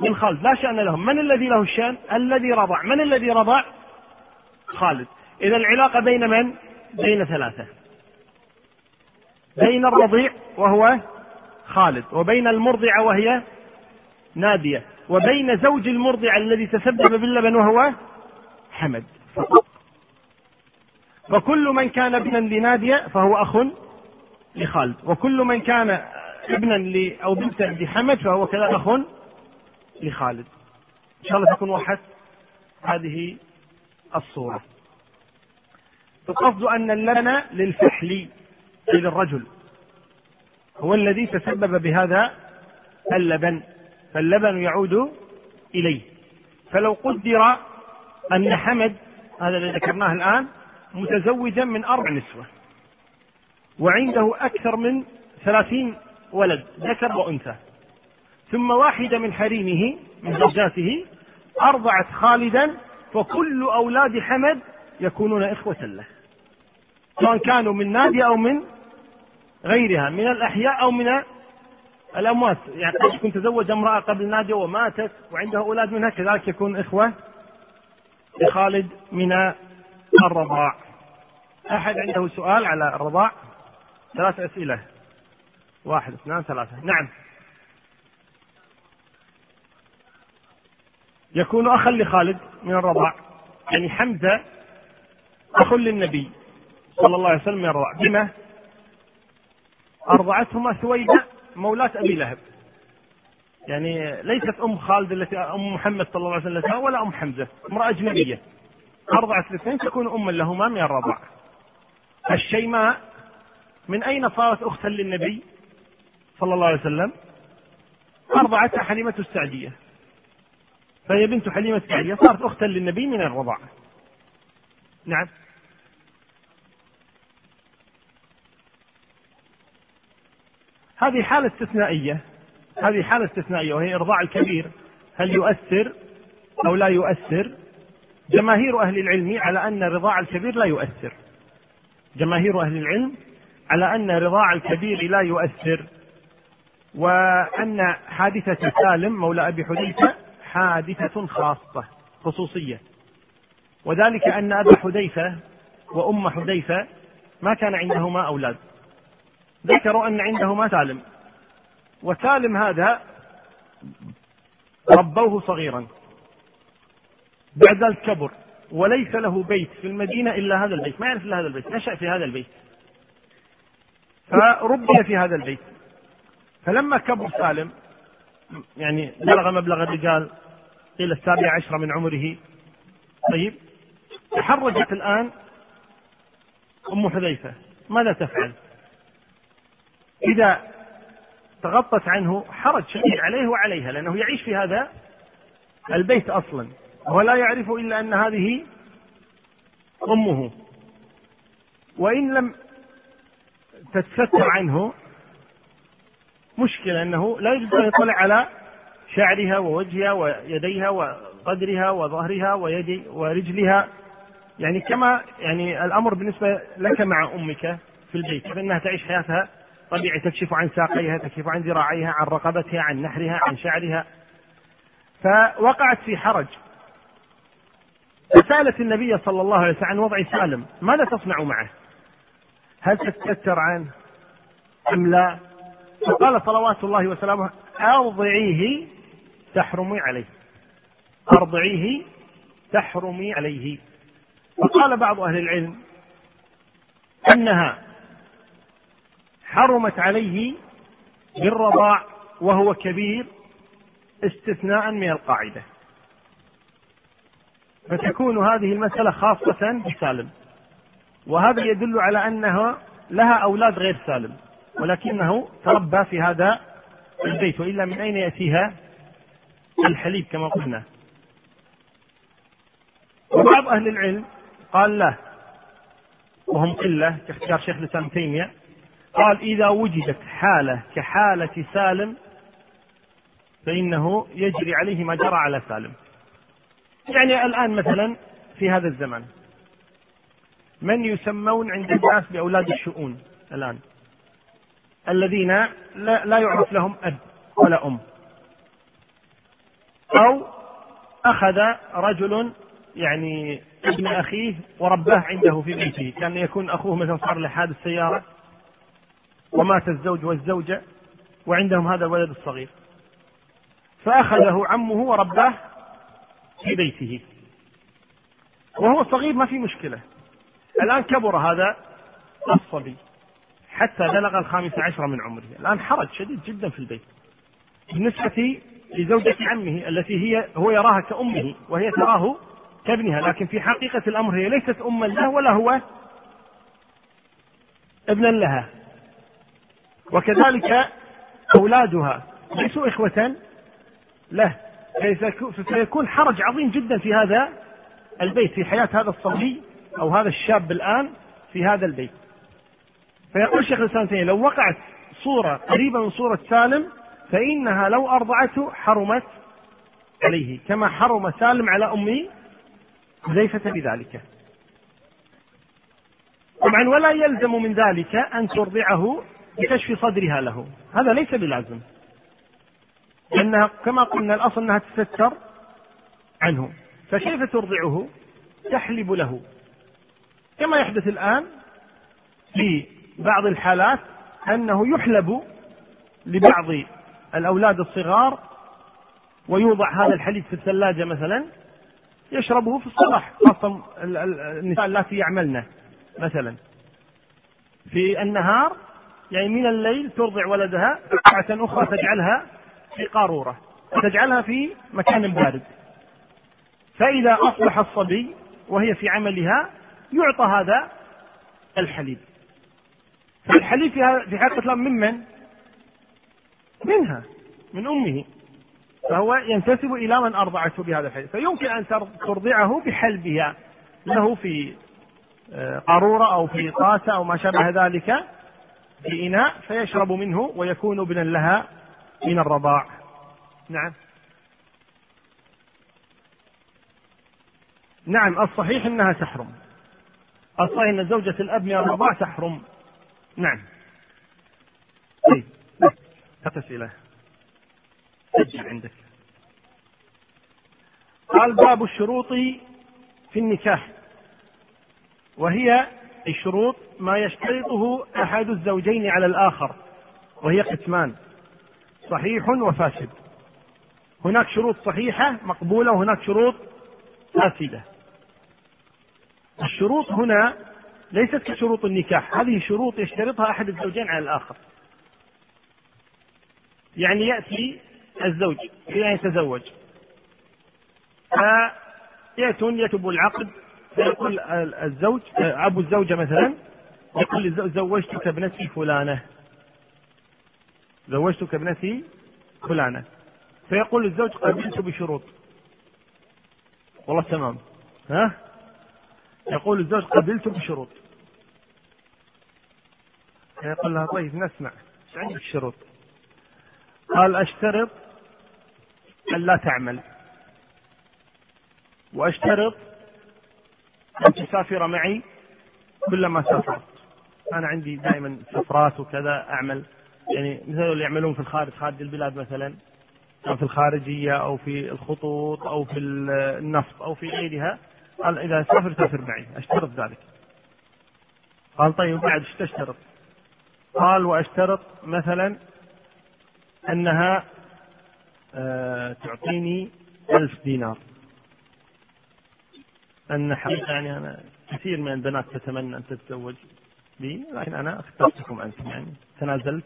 B: من خالد لا شأن لهم. من الذي له الشأن؟ الذي رضع. من الذي رضع؟ خالد. إذا العلاقة بين من؟ بين ثلاثة. بين الرضيع وهو خالد وبين المرضعة وهي نادية وبين زوج المرضع الذي تسبب باللبن وهو حمد فقط. فكل من كان ابنا لنادية فهو أخ لخالد وكل من كان ابنا ل أو بنتا لحمد فهو كذا أخ لخالد. إن شاء الله تكون وضحت هذه الصورة. القصد أن اللبن للفحل. أي للرجل هو الذي تسبب بهذا اللبن. فاللبن يعود إليه. فلو قدر أن حمد هذا الذي ذكرناه الآن متزوجا من أربع نسوة وعنده أكثر من ثلاثين ولد ذكر وأنثى ثم واحدة من حريمه من زوجاته أرضعت خالدا فكل أولاد حمد يكونون إخوة له سواء كانوا من نادي أو من غيرها من الأحياء أو من الأموات. يعني قد يكون تزوج امرأة قبل نادية وماتت وعنده أولاد منها كذلك يكون إخوة لخالد من الرضاع. أحد عنده سؤال على الرضاع؟ ثلاث أسئلة. واحد اثنان ثلاثة. نعم. يكون أخا لخالد من الرضاع يعني حمزة أخ للنبي صلى الله عليه وسلم من الرضاع. بما أرضعتهما ثويبة مولاة أبي لهب. يعني ليست أم خالد التي أم محمد صلى الله عليه وسلم ولا أم حمزة امرأة أجنبية. أرضعت الاثنين تكون أما لهما من الرضاع. الشيماء من أين صارت أختا للنبي صلى الله عليه وسلم؟ أرضعتها حليمة السعدية. فهي بنت حليمة السعدية صارت أختا للنبي من الرضاعة نعم. هذه حالة استثنائية. هذه حالة استثنائية وهي إرضاع الكبير. هل يؤثر أو لا يؤثر؟ جماهير أهل العلم على أن رضاع الكبير لا يؤثر. جماهير أهل العلم على أن رضاع الكبير لا يؤثر. وأن حادثة سالم مولى أبي حذيفة حادثة خاصة خصوصية. وذلك أن أبا حذيفة وأم حذيفة ما كان عندهما أولاد. ذكروا أن عندهما سالم. وسالم هذا ربوه صغيرا. بعد ذلك كبر وليس له بيت في المدينة إلا هذا البيت. ما يعرف إلا هذا البيت. نشأ في هذا البيت. فربي في هذا البيت. فلما كبر سالم يعني بلغ مبلغ الرجال قيل السابع عشر من عمره. طيب. تحرجت الآن أم حذيفة. ماذا تفعل؟ إذا تغطت عنه حرج شديد عليه وعليها لأنه يعيش في هذا البيت أصلا وهو لا يعرف إلا أن هذه أمه. وإن لم تتستر عنه مشكلة أنه لا يجب أن يطلع على شعرها ووجهها ويديها وقدرها وظهرها ويدي ورجلها. يعني كما يعني الأمر بالنسبة لك مع أمك في البيت فإنها تعيش حياتها طبيعي تكشف عن ساقيها تكشف عن ذراعيها عن رقبتها عن نحرها عن شعرها. فوقعت في حرج. فسألت النبي صلى الله عليه وسلم عن وضع سالم. ماذا تصنع معه؟ هل تتستر عنه أم لا؟ فقال صلوات الله وسلامه أرضعيه تحرمي عليه. أرضعيه تحرمي عليه. وقال بعض أهل العلم أنها حرمت عليه بالرضاع وهو كبير استثناء من القاعدة. فتكون هذه المسألة خاصة بسالم. وهذا يدل على أنها لها أولاد غير سالم ولكنه تربى في هذا البيت وإلا من أين يأتيها الحليب كما قلنا. وبعض أهل العلم قال لا وهم قلة كاختيار شيخ الإسلام تيمية قال إذا وجدت حالة كحالة سالم فإنه يجري عليه ما جرى على سالم. يعني الآن مثلا في هذا الزمان من يسمون عند الناس بأولاد الشؤون الآن؟ الذين لا, لا يعرف لهم أب ولا أم. أو أخذ رجل يعني ابن أخيه ورباه عنده في بيته. كان يكون أخوه مثلا صار له حادث سيارة. ومات الزوج والزوجة وعندهم هذا الولد الصغير. فأخذه عمه ورباه في بيته. وهو صغير ما في مشكلة. الآن كبر هذا الصبي حتى بلغ الخامس عشر من عمره. الآن حرج شديد جدا في البيت. بالنسبة لزوجة عمه التي هي هو يراها كأمه وهي تراه كابنها. لكن في حقيقة الأمر هي ليست أما له ولا هو ابنا لها. وكذلك أولادها. ليسوا إخوة؟ له فسيكون حرج عظيم جدا في هذا البيت في حياة هذا الصبي أو هذا الشاب الآن في هذا البيت. فيقول الشيخ الإسلام تيمية لو وقعت صورة قريبة من صورة سالم فإنها لو أرضعته حرمت عليه كما حرم سالم على أم حذيفة بذلك. طبعا ولا يلزم من ذلك أن ترضعه بكشف صدرها له. هذا ليس بلازم. لأنها كما قلنا الأصل أنها تستر عنه. فكيف ترضعه؟ تحلب له. كما يحدث الآن في بعض الحالات أنه يحلب لبعض الأولاد الصغار ويوضع هذا الحليب في الثلاجة مثلا يشربه في الصباح خاصة النساء اللاتي يعملن مثلا. في النهار يعني من الليل ترضع ولدها ساعة أخرى تجعلها في قارورة وتجعلها في مكان بارد. فإذا أصبح الصبي وهي في عملها يعطى هذا الحليب. فالحليب في حقيقة الأمر ممن؟ منها من أمه. فهو ينتسب إلى من أرضعته بهذا الحليب. فيمكن أن ترضعه بحلبها له في آه، قارورة أو في طاسة أو ما شابه ذلك. في إناء فيشرب منه ويكون ابنا لها من الرضاع. نعم. نعم الصحيح إنها تحرم. الصحيح إن زوجة الأب من الرضاع تحرم. نعم. طيب أسئلة سجل عندك. قال باب الشروط في النكاح. وهي الشروط ما يشترطه أحد الزوجين على الآخر وهي قسمان صحيح وفاسد. هناك شروط صحيحة مقبولة وهناك شروط فاسدة. الشروط هنا ليست كشروط النكاح هذه شروط يشترطها أحد الزوجين على الآخر. يعني يأتي الزوج إلى أن يتزوج. فيأتون يكتبوا العقد فيقول الزوج أبو الزوجة مثلا يقول زوجتك ابنتي فلانة. زوجتك ابنتي فلانة. فيقول الزوج قبلت بشروط. والله تمام. ها؟ يقول الزوج قبلت بشروط. يقول لها طيب نسمع. إيش عندك الشروط قال أشترط أن لا تعمل. وأشترط ان تسافر معي كلما سافرت. أنا عندي دائما سفرات وكذا أعمل. يعني مثل اللي يعملون في الخارج خارج البلاد مثلا. أو في الخارجية أو في الخطوط أو في النفط أو في غيرها. قال إذا سافر سافر معي. أشترط ذلك. قال طيب بعد إيش تشترط؟ قال وأشترط مثلا أنها آه تعطيني ألف دينار. أن حقيقة يعني أنا كثير من البنات تتمنى أن تتزوج. بي لكن أنا أخترتكم أنتم يعني تنازلت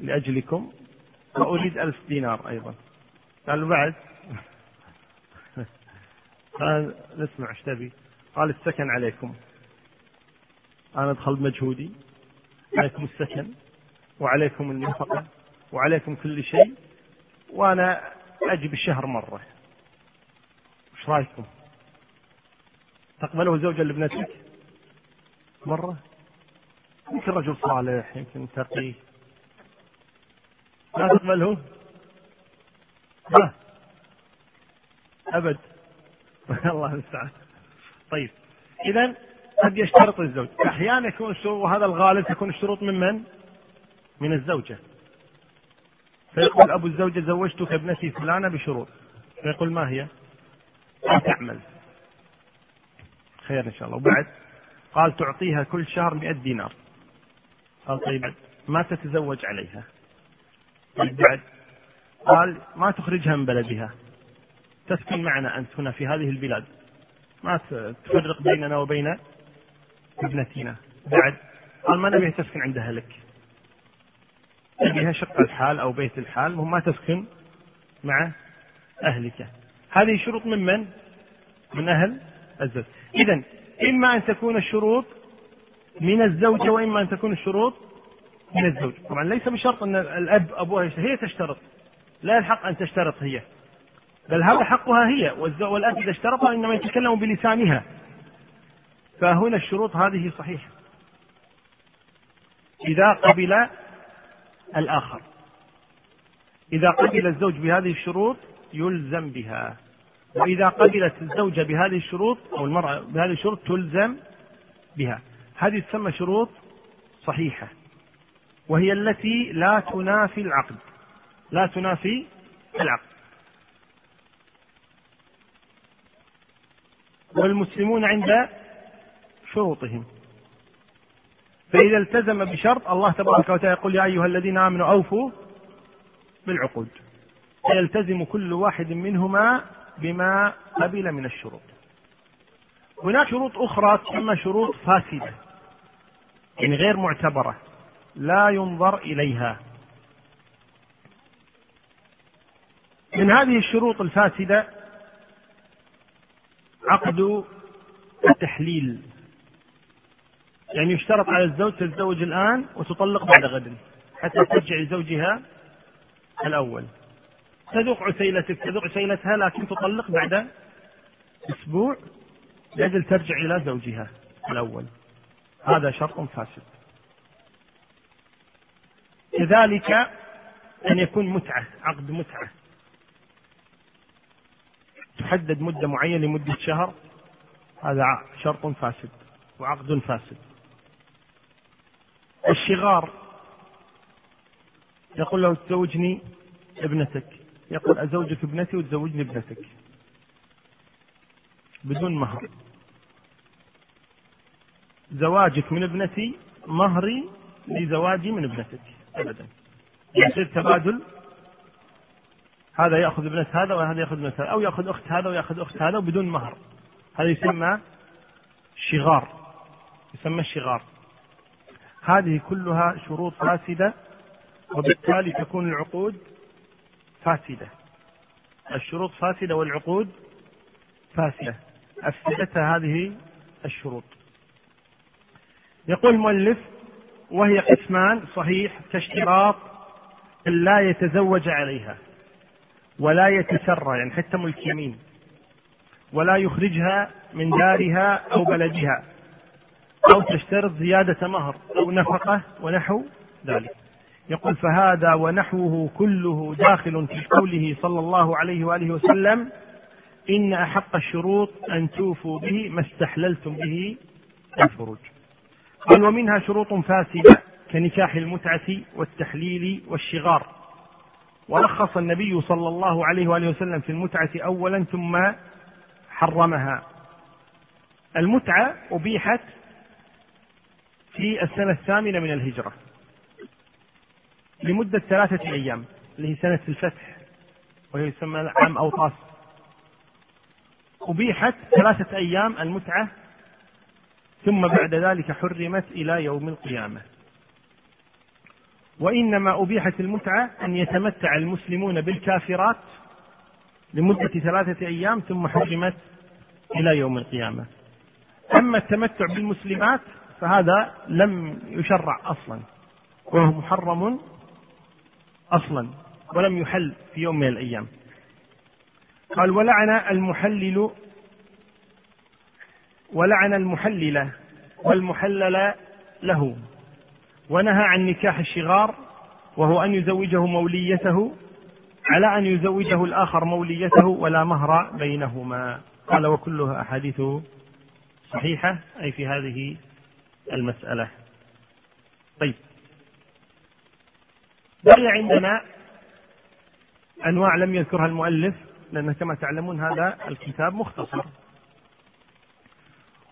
B: لأجلكم وأريد ألف دينار أيضا. قال بعد. قال نسمع إيش تبي. قال السكن عليكم. أنا أدخل بمجهودي عليكم السكن وعليكم النفقة وعليكم كل شيء وأنا أجي بالشهر مرة. إيش رأيكم؟ تقبله زوجا لابنتك؟ مرة؟ يمكن رجل صالح يمكن تقي. ما تقبله؟ ها أبد. الله المستعان. طيب. إذا قد يشترط الزوج. أحيانا يكون الشروط وهذا الغالب تكون الشروط من من؟ من الزوجة. فيقول أبو الزوجة زوجتك ابنتي فلانة بشروط. فيقول ما هي؟ لا تعمل. خير إن شاء الله. وبعد قال تعطيها كل شهر مئة دينار. قال طيب ما تتزوج عليها؟ بعد قال ما تخرجها من بلدها. تسكن معنا أنت هنا في هذه البلاد. ما تفرق بيننا وبين ابنتنا. بعد قال ما نبيها تسكن عند أهلك نبيها شقة الحال أو بيت الحال وما ما تسكن مع أهلك. هذه شروط من من؟ من أهل؟ الزوج. إذا إما أن تكون الشروط من الزوجة وإما أن تكون الشروط من الزوج. طبعا ليس بشرط أن الأب أبوها هي تشترط. لا الحق أن تشترط هي. بل هذا حقها هي. والأب إذا اشترط إنما يتكلم بلسانها. فهنا الشروط هذه صحيحة. إذا قبل الآخر. إذا قبل الزوج بهذه الشروط يلزم بها. وإذا قبلت الزوجة بهذه الشروط أو المرأة بهذه الشروط تلزم بها. هذه تسمى شروط صحيحة. وهي التي لا تنافي العقد. لا تنافي العقد. والمسلمون عند شروطهم. فإذا التزم بشرط الله تبارك وتعالى يقول يا أيها الذين آمنوا أوفوا بالعقود. فيلتزم كل واحد منهما بما قبل من الشروط. هناك شروط أخرى تسمى شروط فاسدة يعني غير معتبرة لا ينظر إليها. من هذه الشروط الفاسدة عقد التحليل. يعني يشترط على الزوج تتزوج الآن وتطلق بعد غد حتى ترجع لزوجها الأول. تذوق عسيلتك تذوق عسيلتها لكن تطلق بعد أسبوع لأجل ترجع إلى زوجها الأول. هذا شرط فاسد. كذلك أن يكون متعة عقد متعة. تحدد مدة معينة لمدة شهر. هذا شرط فاسد وعقد فاسد. الشغار يقول له تزوجني ابنتك. يقول أزوجك ابنتي وتزوجني ابنتك. بدون مهر. زواجك من ابنتي مهري لزواجي من ابنتك. أبدا. يصير تبادل. هذا يأخذ ابنة هذا وهذا يأخذ ابنة هذا أو يأخذ أخت هذا ويأخذ أخت هذا وبدون مهر. هذا يسمى شغار. تسمى الشغار هذه كلها شروط فاسدة وبالتالي تكون العقود فاسدة. الشروط فاسدة والعقود فاسدة. أفسدتها هذه الشروط. يقول المؤلف وهي قسمان صحيح كاشتراط لا يتزوج عليها ولا يتسرى يعني حتى ملك يمين ولا يخرجها من دارها أو بلدها أو تشترط زيادة مهر أو نفقة ونحو ذلك. يقول فهذا ونحوه كله داخل في قوله صلى الله عليه وآله وسلم إن أحق الشروط أن توفوا به ما استحللتم به الفروج. قال ومنها شروط فاسدة كنكاح المتعة والتحليل والشغار. ورخص النبي صلى الله عليه وآله وسلم في المتعة أولا ثم حرمها. المتعة أبيحت في السنة الثامنة من الهجرة. لمدة ثلاثة أيام اللي هي سنة الفتح وهي يسمى عام أوطاس أبيحت ثلاثة أيام المتعة ثم بعد ذلك حرمت إلى يوم القيامة. وإنما أبيحت المتعة أن يتمتع المسلمون بالكافرات لمدة ثلاثة أيام ثم حرمت إلى يوم القيامة. أما التمتع بالمسلمات فهذا لم يشرع أصلا وهو محرم أصلا ولم يحل في يوم من الأيام. قال ولعن المحلل ولعن المحلل والمحلل له. ونهى عن نكاح الشغار وهو أن يزوجه موليته على أن يزوجه الآخر موليته ولا مهر بينهما. قال وكلها أحاديث صحيحة أي في هذه المسألة. طيب. بقي عندنا أنواع لم يذكرها المؤلف لأن كما تعلمون هذا الكتاب مختصر.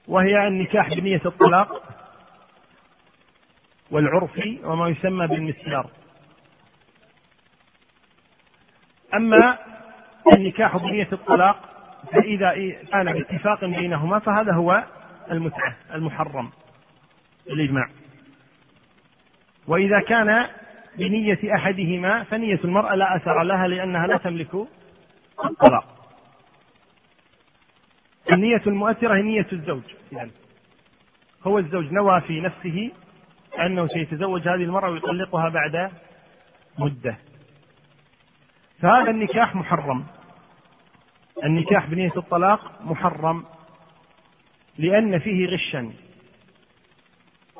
B: وهي النكاح بنية الطلاق والعرفي وما يسمى بالمسيار. أما النكاح بنية الطلاق فإذا كان باتفاق بينهما فهذا هو المتعة المحرم بالإجماع وإذا كان بنية أحدهما فنية المرأة لا أثر لها لأنها لا تملك الطلاق النية المؤثرة هي نية الزوج. يعني هو الزوج نوى في نفسه أنه سيتزوج هذه المرأة ويطلقها بعد مدة. فهذا النكاح محرم. النكاح بنية الطلاق محرم لأن فيه غشا.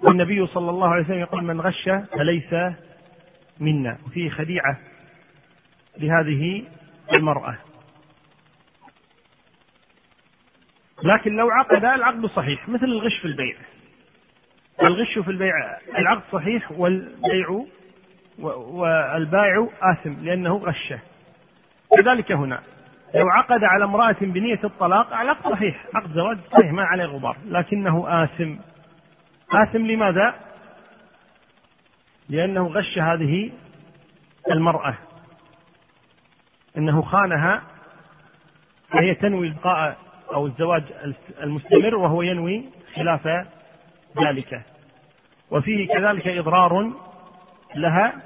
B: والنبي صلى الله عليه وسلم يقول من غش فليس منا وفيه خديعة لهذه المرأة. لكن لو عقد العقد صحيح مثل الغش في البيع. الغش في البيع العقد صحيح والبيع والبائع آثم لأنه غشة. كذلك هنا لو عقد على امرأة بنية الطلاق العقد صحيح. عقد زواج صحيح ما عليه غبار لكنه آثم. آثم لماذا؟ لأنه غش هذه المرأة. إنه خانها وهي تنوي البقاء أو الزواج المستمر وهو ينوي خلاف ذلك. وفيه كذلك إضرار لها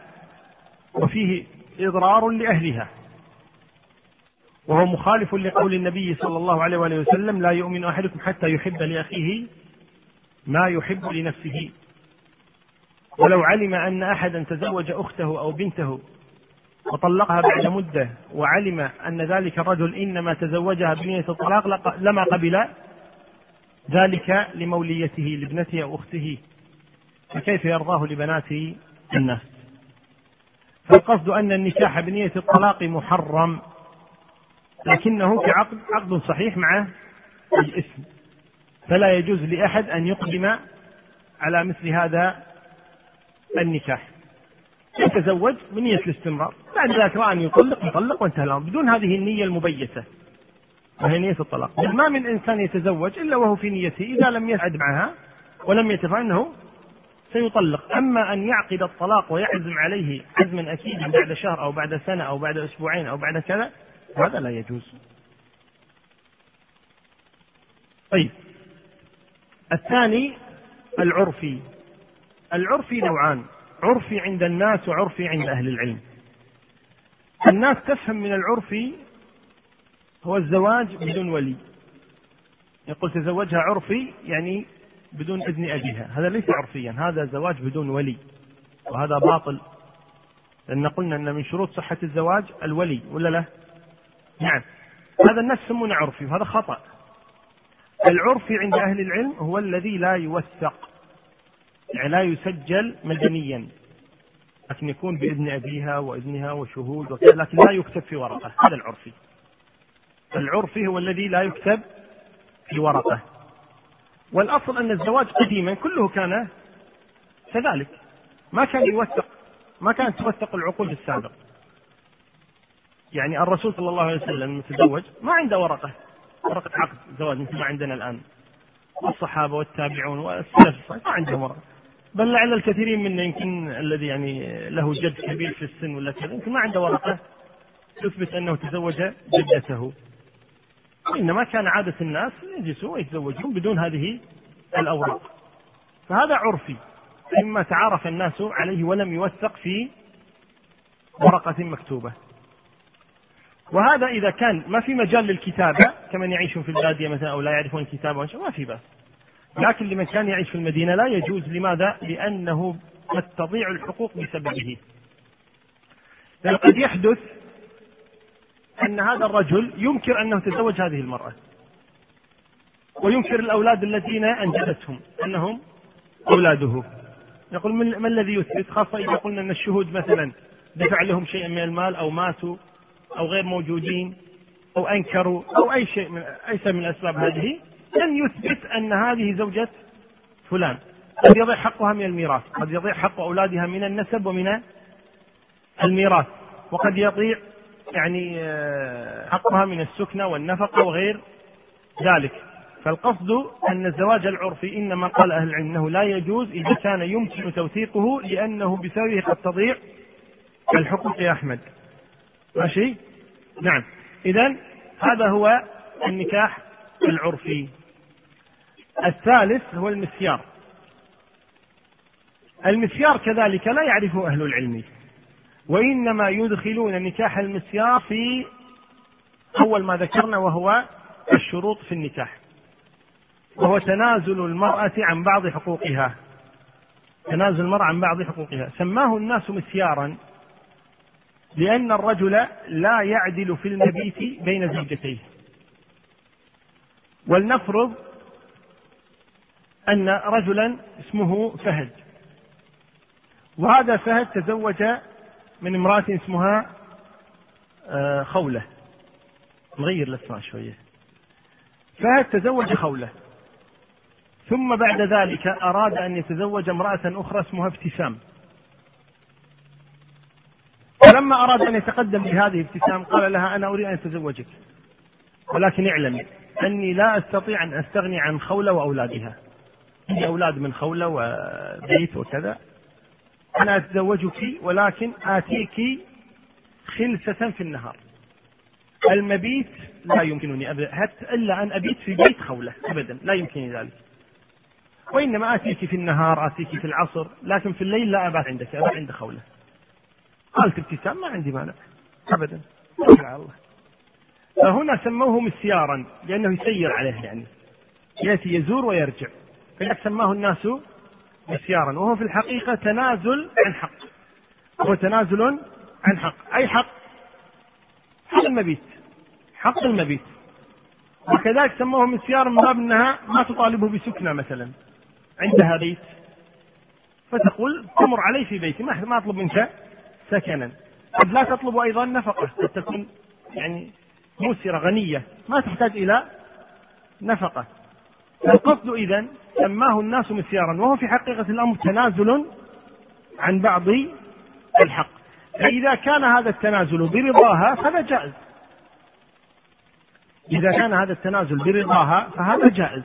B: وفيه إضرار لأهلها. وهو مخالف لقول النبي صلى الله عليه وآله وسلم لا يؤمن أحدكم حتى يحب لأخيه ما يحب لنفسه. ولو علم أن أحدا تزوج أخته أو بنته وطلقها بعد مدة وعلم أن ذلك الرجل إنما تزوجها بنية الطلاق لما قبل ذلك لموليته لابنته أو أخته. فكيف يرضاه لبنات الناس؟ فالقصد أن النكاح بنية الطلاق محرم لكنه كعقد عقد صحيح مع الاسم. فلا يجوز لأحد أن يقدم على مثل هذا النكاح. يتزوج بنية الاستمرار بعد ذلك رأى أن يطلق يطلق وانتهى الأمر بدون هذه النية المبيتة. وهي نية الطلاق. ما من إنسان يتزوج إلا وهو في نيته إذا لم يسعد معها ولم يتفق أنه سيطلق. أما أن يعقد الطلاق ويعزم عليه عزما أكيدا بعد شهر أو بعد سنة أو بعد أسبوعين أو بعد كذا هذا لا يجوز. طيب. الثاني العرفي. العرفي نوعان عرفي عند الناس وعرفي عند أهل العلم. الناس تفهم من العرفي هو الزواج بدون ولي. يقول تزوجها عرفي يعني بدون إذن أبيها. هذا ليس عرفيا هذا زواج بدون ولي. وهذا باطل. لأن قلنا أن من شروط صحة الزواج الولي ولا لا؟ نعم. هذا الناس يسمونه عرفي وهذا خطأ. العرفي عند أهل العلم هو الذي لا يوثق. يعني لا يسجل مدنيا لكن يكون بإذن أبيها وإذنها وشهود وكذا لكن لا يكتب في ورقة. هذا العرفي. العرفي هو الذي لا يكتب في ورقة. والأصل أن الزواج قديما كله كان كذلك. ما كان يوثق ما كانت توثق العقود السابق يعني الرسول صلى الله عليه وسلم تزوج ما عنده ورقة. ورقة عقد زواج مثل ما عندنا الآن. والصحابة والتابعون والسلف ما عندهم ورقة. بل لعل الكثيرين منا يمكن الذي يعني له جد كبير في السن ولا كذا يمكن ما عنده ورقة تثبت أنه تزوج جدته. وإنما كان عادة الناس يجلسوا ويتزوجون بدون هذه الأوراق. فهذا عرفي مما تعارف الناس عليه ولم يوثق في ورقة مكتوبة. وهذا إذا كان ما في مجال للكتابة كمن يعيش في البادية مثلا أو لا يعرفون الكتابة ما في بأس. لكن لمن كان يعيش في المدينة لا يجوز. لماذا؟ لأنه قد تضيع الحقوق بسببه. قد يحدث أن هذا الرجل ينكر أنه تزوج هذه المرأة. وينكر الأولاد الذين أنجبتهم أنهم أولاده. يقول ما الذي يثبت؟ خاصة إذا قلنا أن الشهود مثلا دفع لهم شيئا من المال أو ماتوا أو غير موجودين أو أنكروا أو أي شيء من أي من الأسباب هذه. لن يثبت أن هذه زوجة فلان. قد يضيع حقها من الميراث قد يضيع حق أولادها من النسب ومن الميراث وقد يضيع يعني آه، حقها من السكنة والنفقة وغير ذلك. فالقصد أن الزواج العرفي إنما قال أهل العلم أنه لا يجوز إذا كان يمكن توثيقه لأنه بسببه قد تضيع الحقوق يا أحمد. ماشي؟ نعم. إذا هذا هو النكاح العرفي. الثالث هو المسيار. المسيار كذلك لا يعرفه أهل العلم وإنما يدخلون نكاح المسيار في أول ما ذكرنا وهو الشروط في النكاح وهو تنازل المرأة عن بعض حقوقها. تنازل المرأة عن بعض حقوقها. سماه الناس مسيارا لأن الرجل لا يعدل في المبيت بين زوجتيه. ولنفرض أن رجلا اسمه فهد. وهذا فهد تزوج من امرأة اسمها آه، خولة. نغير الأسماء شوية. فهد تزوج خولة. ثم بعد ذلك أراد أن يتزوج امرأة أخرى اسمها ابتسام. فلما أراد أن يتقدم لهذه ابتسام قال لها أنا أريد أن أتزوجك. ولكن اعلمي أني لا أستطيع أن أستغني عن خولة وأولادها. عندي أولاد من خولة وبيت وكذا. أنا أتزوجك ولكن آتيك خلسة في النهار. المبيت لا يمكنني أبدا حتى إلا أن أبيت في بيت خولة أبدا لا يمكنني ذلك. وإنما آتيك في النهار آتيك في العصر لكن في الليل لا أبات عندك أبات عند خولة. قالت ابتسام ما عندي مانع أبدا. على الله. فهنا سموه مسيارا لأنه يسير عليه يعني. يأتي يزور ويرجع. فلذلك سماه الناس مسيارا وهو في الحقيقة تنازل عن حق. هو تنازل عن حق. أي حق؟ حق المبيت. حق المبيت. وكذلك سموه مسيارا من باب أنها ما تطالبه بسكنة مثلا. عندها بيت. فتقول تمر علي في بيتي ما أطلب منك سكنا. قد لا تطلب أيضا نفقة. قد تكون يعني مسرة غنية. ما تحتاج إلى نفقة. القصد إذا سماه الناس مسيارا وهو في حقيقة الأمر تنازل عن بعض الحق. فإذا كان هذا التنازل برضاها فهذا جائز. إذا كان هذا التنازل برضاها فهذا جائز.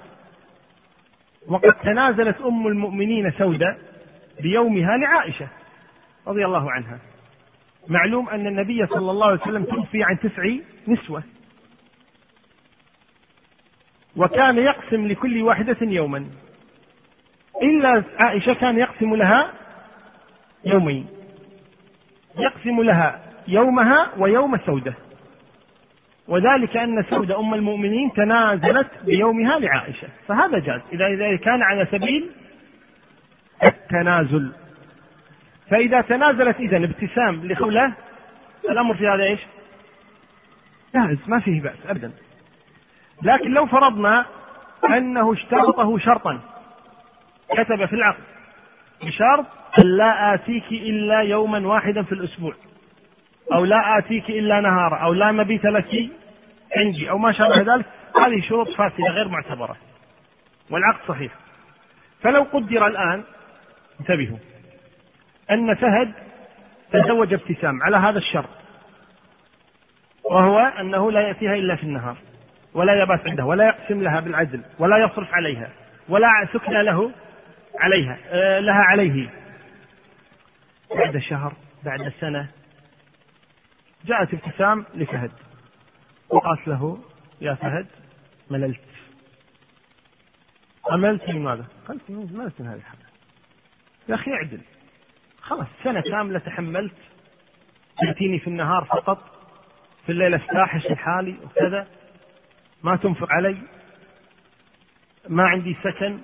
B: وقد تنازلت أم المؤمنين سودة بيومها لعائشة رضي الله عنها. معلوم أن النبي صلى الله عليه وسلم توفي عن تسع نسوة. وكان يقسم لكل واحدة يوما. إلا عائشة كان يقسم لها يومين. يقسم لها يومها ويوم سودة. وذلك أن سودة أم المؤمنين تنازلت بيومها لعائشة. فهذا جاز. إذا كان على سبيل التنازل. فإذا تنازلت إذا ابتسام لخولة الأمر في هذا إيش؟ جائز. ما فيه بأس. أبدا. لكن لو فرضنا أنه اشترطه شرطا كتب في العقد بشرط أن لا آتيك إلا يوما واحدا في الأسبوع أو لا آتيك إلا نهارا أو لا مبيت لك عندي أو ما شابه ذلك هذه شروط فاسدة غير معتبرة والعقد صحيح. فلو قدر الآن انتبهوا أن فهد تزوج ابتسام على هذا الشرط وهو أنه لا يأتيها إلا في النهار. ولا يبات عندها ولا يقسم لها بالعدل ولا يصرف عليها ولا سكن له عليها آه، لها عليه. بعد شهر بعد سنة جاءت ابتسام لفهد وقالت له يا فهد مللت. أملت من ماذا؟ قلت مللت من هذه الحالة يا أخي اعدل. خلاص سنة كاملة تحملت تأتيني في النهار فقط في الليل استاحش لحالي وكذا. ما تنفق علي ما عندي سكن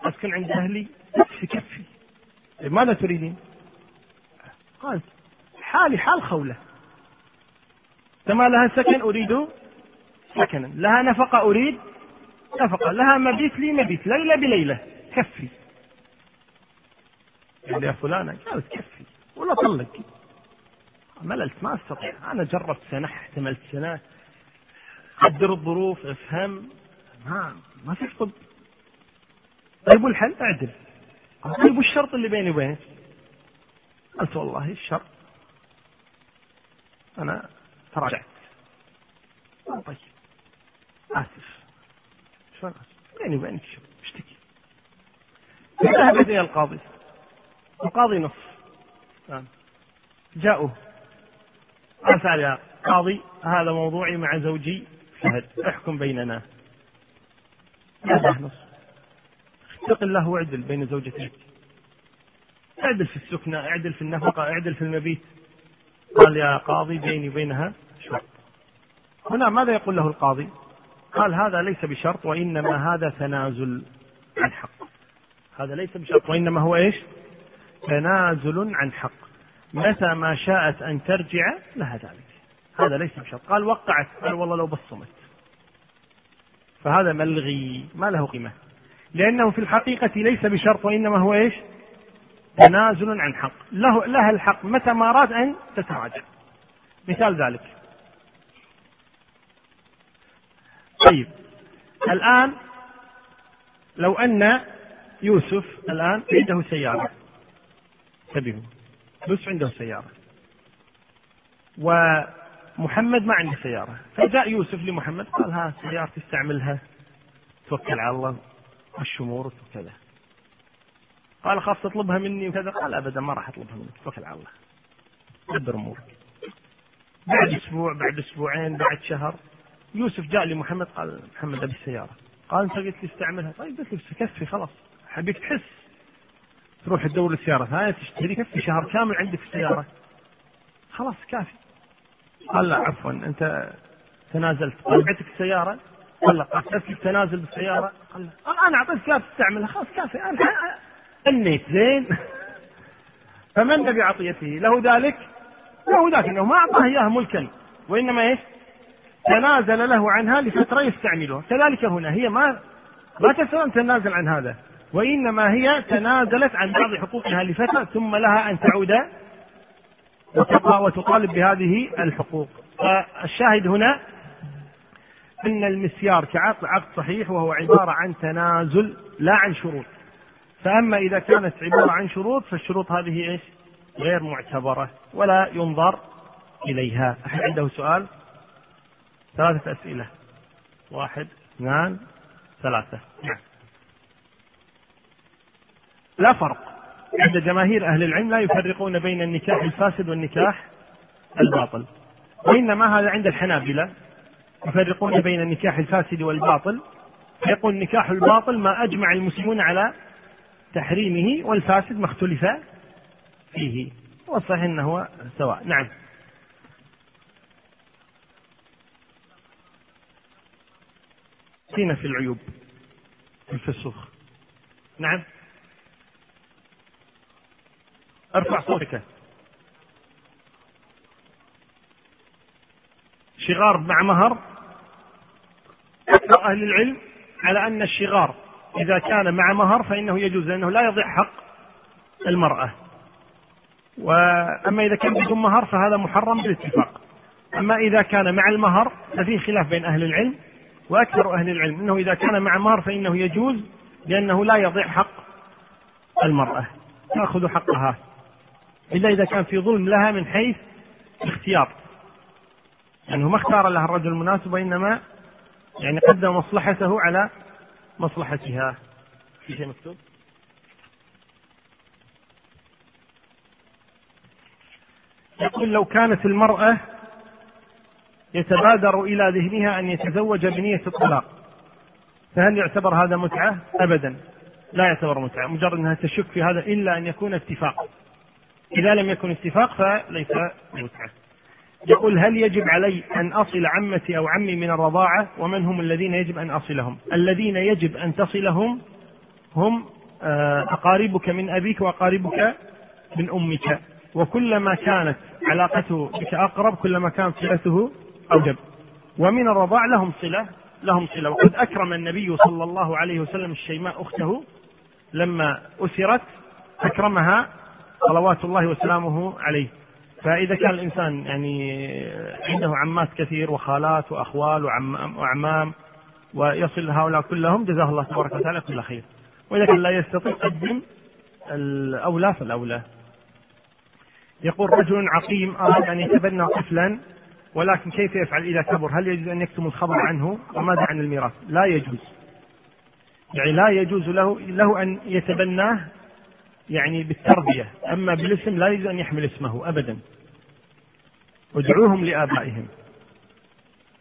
B: أسكن عند أهلي كفي. كفي ماذا تريدين؟ قالت حالي حال خولة. كما لها سكن أريد سكنا. لها نفقة أريد نفقة. لها مبيت لي مبيت. ليلة بليلة. كفي. قال يا فلانة قالت كفي ولا طلق مللت ما أستطيع. أنا جربت سنة احتملت سنة. قدر الظروف افهم. ما ما في طب. طيب والحل؟ اعدل. طيب والشرط اللي بيني وبينك؟ قلت والله الشرط. أنا تراجعت. طيب. آسف. شلون اسف بيني وبينك اشتكي. فذهبت إلى القاضي. القاضي نص. جاءوا قال يا قاضي هذا موضوعي مع زوجي. فهد احكم بيننا. هذا نص اتق الله واعدل بين زوجتيك. اعدل في السكنة اعدل في النفقة اعدل في المبيت. قال يا قاضي بيني وبينها شرط. هنا ماذا يقول له القاضي؟ قال هذا ليس بشرط وإنما هذا تنازل عن حق. هذا ليس بشرط وإنما هو إيش؟ تنازل عن حق. متى ما شاءت أن ترجع لها ذلك. هذا ليس بشرط. قال وقعت. قال والله لو بصمت. فهذا ملغي. ما له قيمة. لأنه في الحقيقة ليس بشرط وإنما هو إيش؟ تنازل عن حق. له لها الحق. متى ما أراد أن تتراجع. مثال ذلك. طيب. الآن لو أن يوسف الآن عنده سيارة. انتبهوا. يوسف عنده سيارة. ومحمد ما عنده سيارة. فجاء يوسف لمحمد قال ها سيارتي استعملها توكل على الله مش امورك وكذا. قال خاف تطلبها مني وكذا. قال أبدا ما راح أطلبها منك توكل على الله. دبر أمورك. بعد أسبوع بعد أسبوعين بعد شهر يوسف جاء لمحمد قال محمد أبي السيارة. قال أنت قلت لي استعملها. طيب قلت لي كفي خلاص. حبيك تحس تروح تدور السيارة ثانية تشتري كفي شهر كامل عندك في السيارة خلاص كافي. قال لا عفوا. أنت تنازلت. قال بعتك السيارة قال لا قصدت التنازل بالسيارة؟ قال لا أنا أعطيتك إياها تستعملها خلاص كافي. أنا أنيت. زين. فمن بعطيته له ذلك؟ له ذاك. إنه ما أعطاه اياها ملكا. وإنما إيش؟ تنازل له عنها لفترة يستعملها. كذلك هنا. هي ما ما تستطيع ان تنازل عن هذا. وإنما هي تنازلت عن بعض حقوقها لفترة ثم لها أن تعود وتطالب بهذه الحقوق. فالشاهد هنا أن المسيار كعقد عقد صحيح وهو عبارة عن تنازل لا عن شروط. فأما إذا كانت عبارة عن شروط فالشروط هذه إيش؟ غير معتبرة ولا ينظر إليها. أحد عنده سؤال؟ ثلاثة أسئلة. واحد اثنان ثلاثة. نعم. لا فرق. عند جماهير أهل العلم لا يفرقون بين النكاح الفاسد والنكاح الباطل. وإنما هذا عند الحنابلة. يفرقون بين النكاح الفاسد والباطل. يقول النكاح الباطل ما أجمع المسلمون على تحريمه والفاسد ما اختلف فيه. والصحيح أنه هو سواء. نعم. في العيوب. في الفسوخ. نعم. ارفع صوتك. شغار مع مهر. أكثر أهل العلم على أن الشغار إذا كان مع مهر فإنه يجوز لأنه لا يضيع حق المرأة. وأما إذا كان بدون مهر فهذا محرم بالاتفاق. أما إذا كان مع المهر ففيه خلاف بين أهل العلم وأكثر أهل العلم. أنه إذا كان مع مهر فإنه يجوز لأنه لا يضيع حق المرأة. تأخذ حقها. إلا إذا كان في ظلم لها من حيث اختيار يعني ما اختار لها الرجل المناسب وإنما يعني قدم مصلحته على مصلحتها. في شيء مكتوب؟ يقول لو كانت المرأة يتبادر إلى ذهنها أن يتزوج بنية الطلاق فهل يعتبر هذا متعة؟ أبدا. لا يعتبر متعة. مجرد أنها تشك في هذا إلا أن يكون اتفاق. إذا لم يكن اتفاق فليس متعة. يقول هل يجب علي أن أصل عمتي أو عمي من الرضاعة؟ ومن هم الذين يجب أن أصلهم؟ الذين يجب أن تصلهم هم آه، أقاربك من أبيك وأقاربك من أمك. وكلما كانت علاقته بك أقرب كلما كانت صلته أوجب. ومن الرضاع لهم صلة لهم صلة. وقد أكرم النبي صلى الله عليه وسلم الشيماء أخته لما أسرت أكرمها صلوات الله وسلامه عليه. فإذا كان الإنسان يعني عنده عمات كثير وخالات وأخوال وعم وأعمام ويصل هؤلاء كلهم جزاه الله تبارك وتعالى كل خير. وإذا كان لا يستطيع قدم الأولى فالأولى. يقول رجل عقيم أراد أن يتبنى طفلا ولكن كيف يفعل إذا كبر؟ هل يجوز أن يكتم الخبر عنه؟ وماذا عن الميراث؟ لا يجوز. يعني لا يجوز له له أن يتبناه يعني بالتربية. أما بالاسم لا يجوز أن يحمل اسمه أبدا. ادعوهم لآبائهم.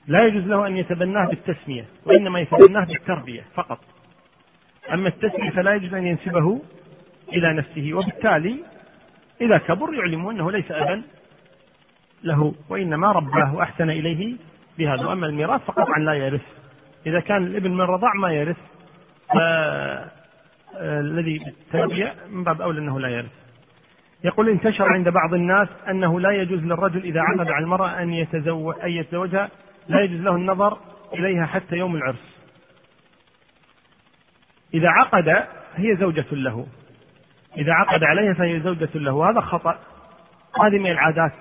B: لا يجوز له أن يتبناه بالتسمية وإنما يتبناه بالتربية فقط. أما التسمية فلا يجوز أن ينسبه إلى نفسه وبالتالي إذا كبر يعلم أنه ليس أبا له وإنما رباه وأحسن إليه بهذا. وأما الميراث فقطعا لا يرث. إذا كان الابن من رضاع ما يرث الذي بالتربية من باب أولى أنه لا يرث. يقول انتشر عند بعض الناس أنه لا يجوز للرجل إذا عقد على المرأة أن يتزوج أن يتزوجها لا يجوز له النظر إليها حتى يوم العرس. إذا عقد هي زوجة له. إذا عقد عليها فهي زوجة له. هذا خطأ. هذه من العادات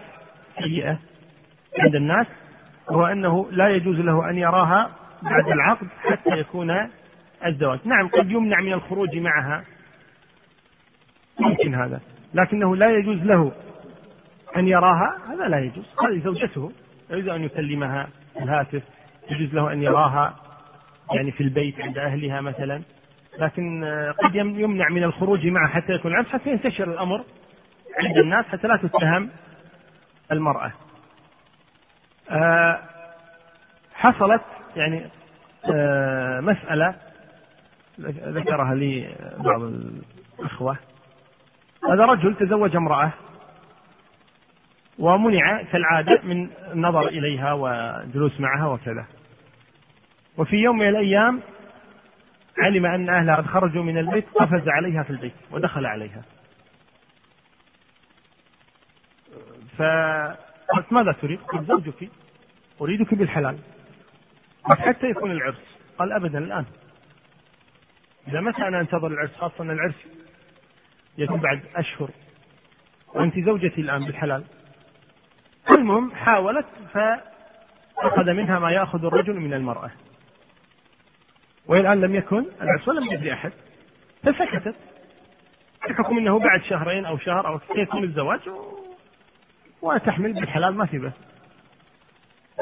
B: السيئة عند الناس هو أنه لا يجوز له أن يراها بعد العقد حتى يكون الزواج. نعم قد يمنع من الخروج معها. ممكن هذا. لكنه لا يجوز له أن يراها. هذا لا يجوز. هذه زوجته. يجوز أن يكلمها الهاتف. يجوز له أن يراها يعني في البيت عند أهلها مثلا. لكن قد يمنع من الخروج معها حتى يكون العبس حتى ينتشر الأمر عند الناس حتى لا تتهم المرأة. آه، حصلت يعني آه، مسألة ذكرها لي بعض الإخوة. هذا رجل تزوج امرأة ومنع كالعادة من النظر إليها وجلوس معها وكذا. وفي يوم من الأيام علم أن أهلها قد خرجوا من البيت قفز عليها في البيت ودخل عليها. فقالت ماذا تريد؟ قلت زوجك أريدك بالحلال. حتى يكون العرس. قال أبدا الآن. إذا متى أنا أنتظر العرس خاصة أن العرس يكون بعد أشهر. وأنت زوجتي الآن بالحلال. المهم حاولت فأخذ منها ما يأخذ الرجل من المرأة. وإلى الآن لم يكن العرس ولم يدري أحد فسكتت. بحكم أنه بعد شهرين أو شهر أو سيكون الزواج وتحمل بالحلال ما في بس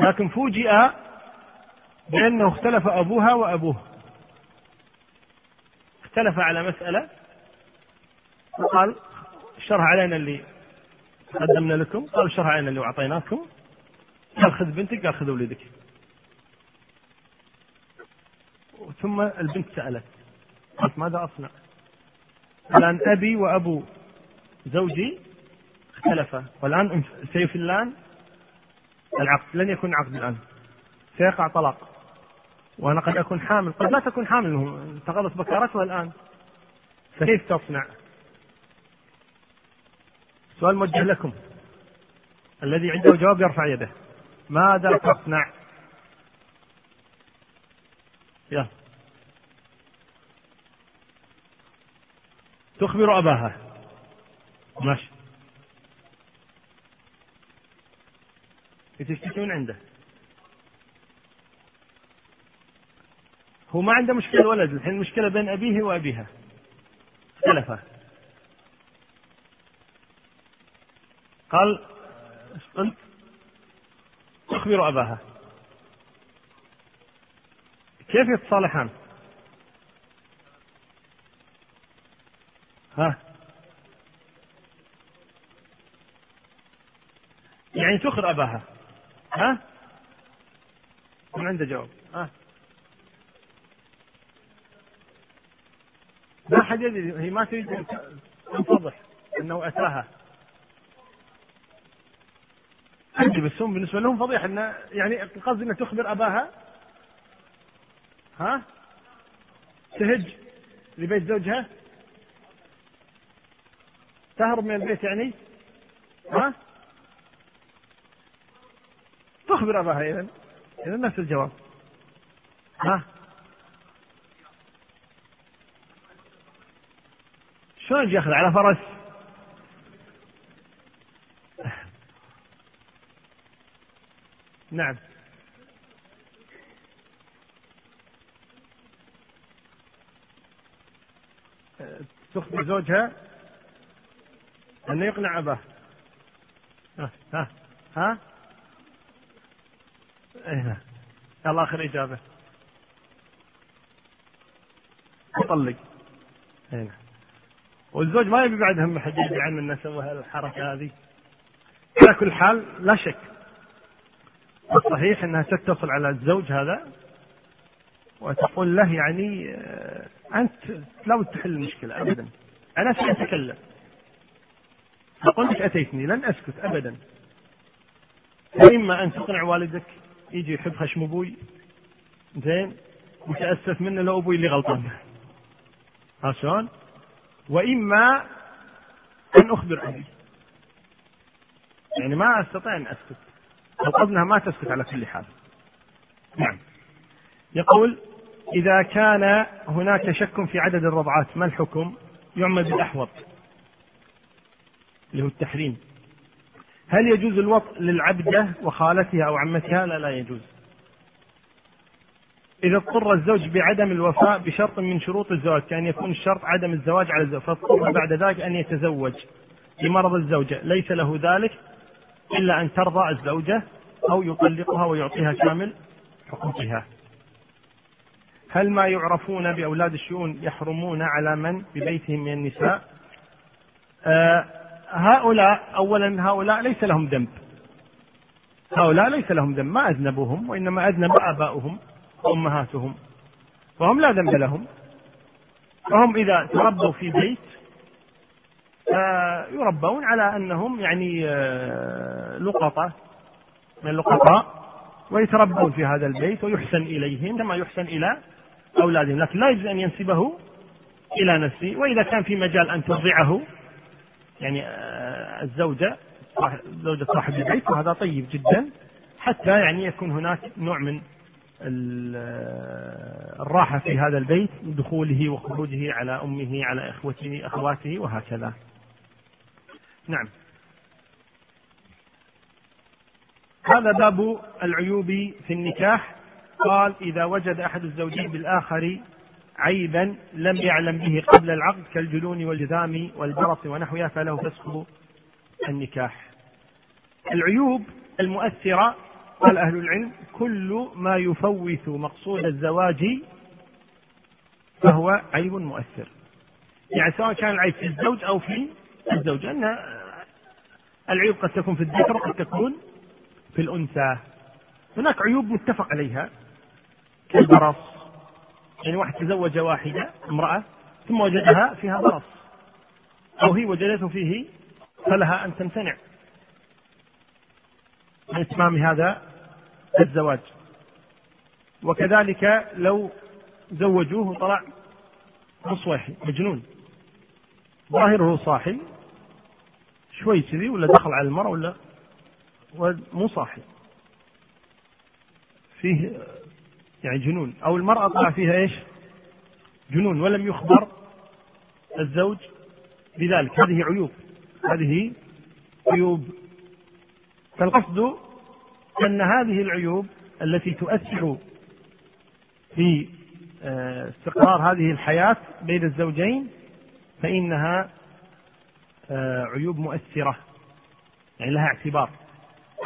B: لكن فوجئ بأنه اختلف أبوها وأبوه. اختلف على مسألة وقال شرح علينا اللي قدمنا لكم قال شرح علينا اللي أعطيناكم. قال خذ بنتك قال خذ ولدك ثم البنت سألت قالت ماذا أصنع؟ الآن أبي وأبو زوجي اختلفا والآن سيفلان العقد لن يكون عقد الآن. سيقع طلاق. وأنا قد أكون حامل. قد لا تكون حامل. انتقضت بكارتها الآن. فكيف تصنع؟ سؤال موجه لكم. الذي عنده جواب يرفع يده. ماذا تصنع؟ يلا تخبر أباها. ماشي. تشتكي من عنده. هو ما عنده مشكلة ولد الحين المشكلة بين أبيه وأبيها. اختلفا. قال إيش قلت؟ تخبر أباها. كيف يتصالحان؟ ها؟ يعني تخر أباها. ها؟ من عنده جواب؟ لا أحد يدري هي ما تريد أن تنفضح أنه أتاها. عندي بس هم بالنسبة لهم فضيحة أنه يعني القصد أنها تخبر أباها. ها؟ تهج لبيت زوجها. تهرب من البيت يعني. ها؟ تخبر أباها إذا إذا نفس الجواب. ها؟ شلون ياخذ؟ على فرس. نعم. تخبر زوجها أنه يقنع أباه. ها ها ها. إيه يلا آخر إجابة. يطلق إيه والزوج ما يبي بعد هم حد يدري عنه إنه سوى الحركه هذه. على كل حال لا شك. الصحيح إنها تتصل على الزوج هذا وتقول له يعني آه، أنت لا تحل المشكلة ابدا. أنا ساتكلم لك أتيتني لن أسكت ابدا. اما أن تقنع والدك يجي يحب خشم أبوي. زين. وتاسف منه لو أبوي اللي غلطان. ها شلون؟ وإما أن أخبر أبي. يعني ما أستطيع أن أسكت. القصد أنها ما تسكت على كل حال. نعم. يقول إذا كان هناك شك في عدد الرضعات ما الحكم؟ يعمل بالأحوط. اللي هو التحريم. هل يجوز الوطء للعبدة وخالتها أو عمتها؟ لا لا يجوز. إذا اضطر الزوج بعدم الوفاء بشرط من شروط الزواج كأن يكون الشرط عدم الزواج على الزوج. فاضطر بعد ذلك أن يتزوج لمرض الزوجة. ليس له ذلك إلا أن ترضى الزوجة أو يطلقها ويعطيها كامل حقوقها. هل ما يعرفون بأولاد الشؤون يحرمون على من؟ ببيتهم من النساء. آه هؤلاء أولا هؤلاء ليس لهم ذنب. هؤلاء ليس لهم ذنب. ما أذنبوهم وإنما أذنب آباؤهم. وأمهاتهم وهم لا ذنب لهم. فهم إذا تربوا في بيت يربون على أنهم يعني آه، لقطة من اللقطاء ويتربون في هذا البيت ويحسن إليهم كما يحسن إلى أولادهم. لكن لا يجوز أن ينسبه إلى نفسه. وإذا كان في مجال أن ترضعه يعني آه، الزوجة زوجة صاحب البيت وهذا طيب جدا حتى يعني يكون هناك نوع من الراحة في هذا البيت دخوله وخروجه على أمه على إخوته أخواته وهكذا. نعم. هذا باب العيوب في النكاح. قال إذا وجد أحد الزوجين بالآخر عيبا لم يعلم به قبل العقد كالجنون والجذام والبرص ونحوها فله فسخ النكاح. العيوب المؤثرة قال أهل العلم كل ما يفوت مقصود الزواج فهو عيب مؤثر. يعني سواء كان العيب في الزوج أو في الزوجة أن العيوب قد تكون في الذكر وقد تكون في الأنثى. هناك عيوب متفق عليها كالبرص. يعني واحد تزوج واحدة امرأة ثم وجدها فيها برص. أو هي وجدته فيه فلها أن تمتنع. من إتمام هذا الزواج. وكذلك لو زوجوه طلع مصوحي مجنون. ظاهره صاحي شوي كذي ولا دخل على المرأة ولا مو صاحي. فيه يعني جنون. أو المرأة طلع فيها إيش؟ جنون. ولم يخبر الزوج بذلك. هذه عيوب. هذه عيوب. فالقصد أن هذه العيوب التي تؤثر في آه، استقرار هذه الحياة بين الزوجين فإنها آه، عيوب مؤثرة يعني لها اعتبار.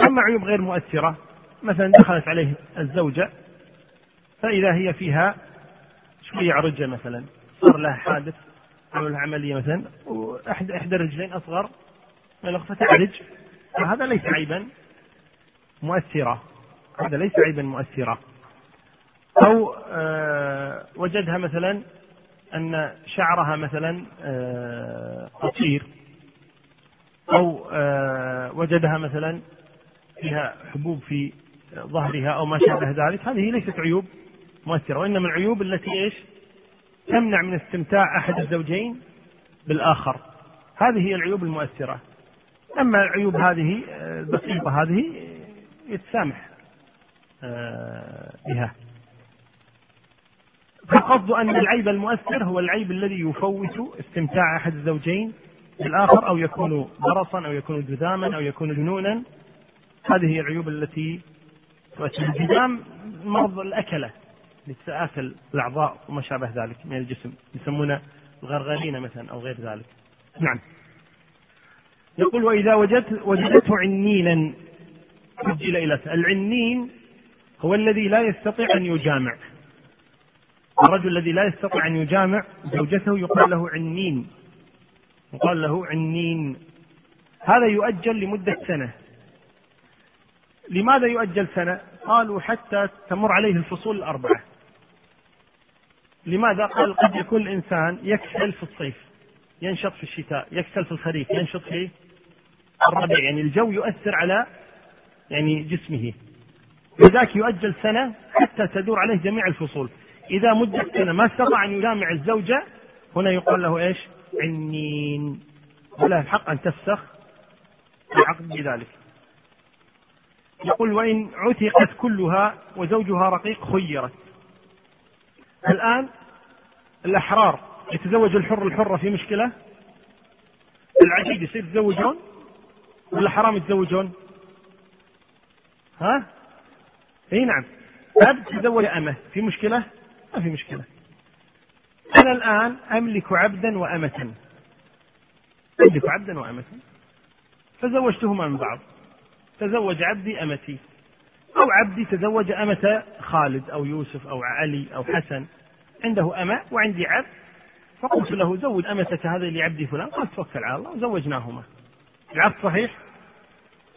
B: أما عيوب غير مؤثرة مثلا دخلت عليه الزوجة فإذا هي فيها شوية عرجة مثلا صار لها حادث عمل عملية مثلا وإحدى إحدى الرجلين أصغر من فتعرج فهذا ليس عيبا. مؤثرة. هذا ليس عيبا مؤثرة. أو آه وجدها مثلا أن شعرها مثلا آه قصير. أو آه وجدها مثلا فيها حبوب في ظهرها أو ما شابه ذلك. هذه ليست عيوب مؤثرة. وإنما العيوب التي إيش؟ تمنع من استمتاع أحد الزوجين بالآخر. هذه هي العيوب المؤثرة. أما العيوب هذه البسيطة هذه يتسامح آه، بها. فالقصد أن العيب المؤثر هو العيب الذي يفوت استمتاع أحد الزوجين بالآخر أو يكون برصا أو يكون جذاما أو يكون جنونا. هذه هي العيوب التي تؤثر. الجذام مرض الأكلة لتآكل الأعضاء وما شابه ذلك من الجسم يسمونه الغرغرين مثلا أو غير ذلك. نعم. يقول وإذا وجدت وجدته عنينا أجل إلى العنين هو الذي لا يستطيع أن يجامع. الرجل الذي لا يستطيع أن يجامع زوجته يقال له عنين. يقال له عنين. هذا يؤجل لمدة سنة. لماذا يؤجل سنة؟ قالوا حتى تمر عليه الفصول الأربعة. لماذا؟ قال قد يكون الإنسان يكسل في الصيف ينشط في الشتاء يكسل في الخريف ينشط في الربيع. يعني الجو يؤثر على يعني جسمه. لذلك يؤجل سنة حتى تدور عليه جميع الفصول. إذا مدة سنة ما استطاع أن يجامع الزوجة هنا يقال له إيش؟ عنين. وله الحق أن تفسخ العقد بذلك يقول وإن عتقت كلها وزوجها رقيق خيرت. الآن الأحرار يتزوج الحر الحرة في مشكلة؟ العبيد يصير يتزوجون ولا حرام يتزوجون؟ ها؟ إي نعم. عبد تزوج أمة؟ في مشكلة؟ ما في مشكلة. أنا الآن أملك عبدا وأمة. أملك عبدا وأمة. فزوجتهما من بعض. تزوج عبدي أمتي. أو عبدي تزوج أمة خالد أو يوسف أو علي أو حسن. عنده أمة وعندي عبد. فقلت له زوج أمتك هذه لعبدي فلان. قال توكل على الله. وزوجناهما العبد صحيح؟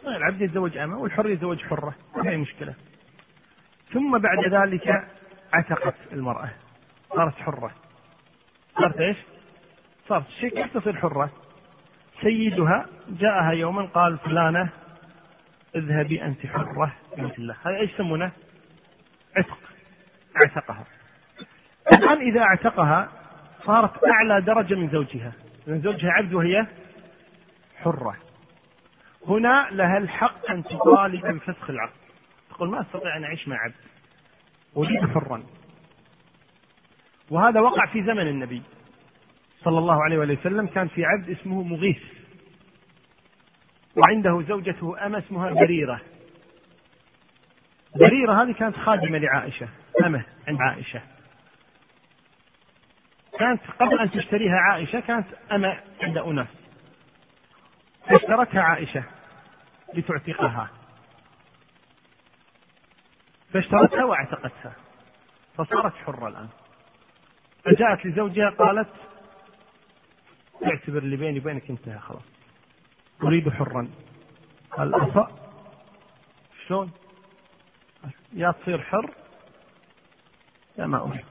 B: العبد يتزوج أمة والحر يتزوج حرة ما هي مشكلة ثم بعد ذلك عتقت المرأة صارت حرة صارت إيش؟ صارت شيء كيف تصير حرة؟ سيدها جاءها يوما قال فلانة اذهبي أنت حرة بنت الله هذا إيش يسمونه؟ عتق اعتقها الآن إذا اعتقها صارت أعلى درجة من زوجها لأن زوجها عبد وهي حرة هنا لها الحق أن تطالب بفسخ العقد. تقول ما أستطيع أن أعيش مع عبد. أريد حرا. وهذا وقع في زمن النبي. صلى الله عليه وسلم كان في عبد اسمه مغيث. وعنده زوجته أمة اسمها بريرة. بريرة هذه كانت خادمة لعائشة. أمة عند عائشة. كانت قبل أن تشتريها عائشة كانت أمة عند أناس. فاشترتها عائشة لتعتقها. فاشترتها واعتقتها. فصارت حرة الآن. فجاءت لزوجها قالت اعتبر اللي بيني وبينك انتهى خلاص أريد حرا. قال أصأ شلون؟ يا تصير حر يا ما أريد.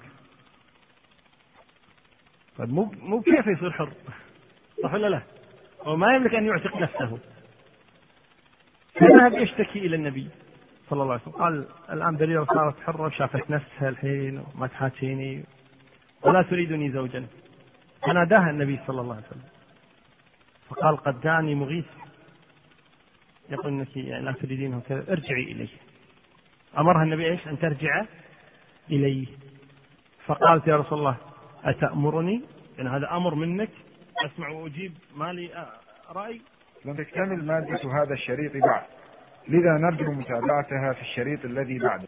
B: طيب مو مو كيف يصير حر؟ صح ولا لا؟ هو ما يملك أن يعتق نفسه. فذهب يشتكي إلى النبي صلى الله عليه وسلم. قال الآن بريرة صارت حرة وشافت نفسها الحين وما تحاكيني ولا تريدني زوجا. فناداها النبي صلى الله عليه وسلم. فقال قد جاءني مغيث. يقول إنك لا تريدينه كذا. ارجعي إليه. أمرها النبي إيش؟ أن ترجع إليه. فقالت يا رسول الله أتأمرني؟ يعني هذا أمر منك. أسمع وأجيب ما لي رأي.
C: لم تكتمل مادة هذا الشريط بعد. لذا نرجو متابعتها في الشريط الذي بعده.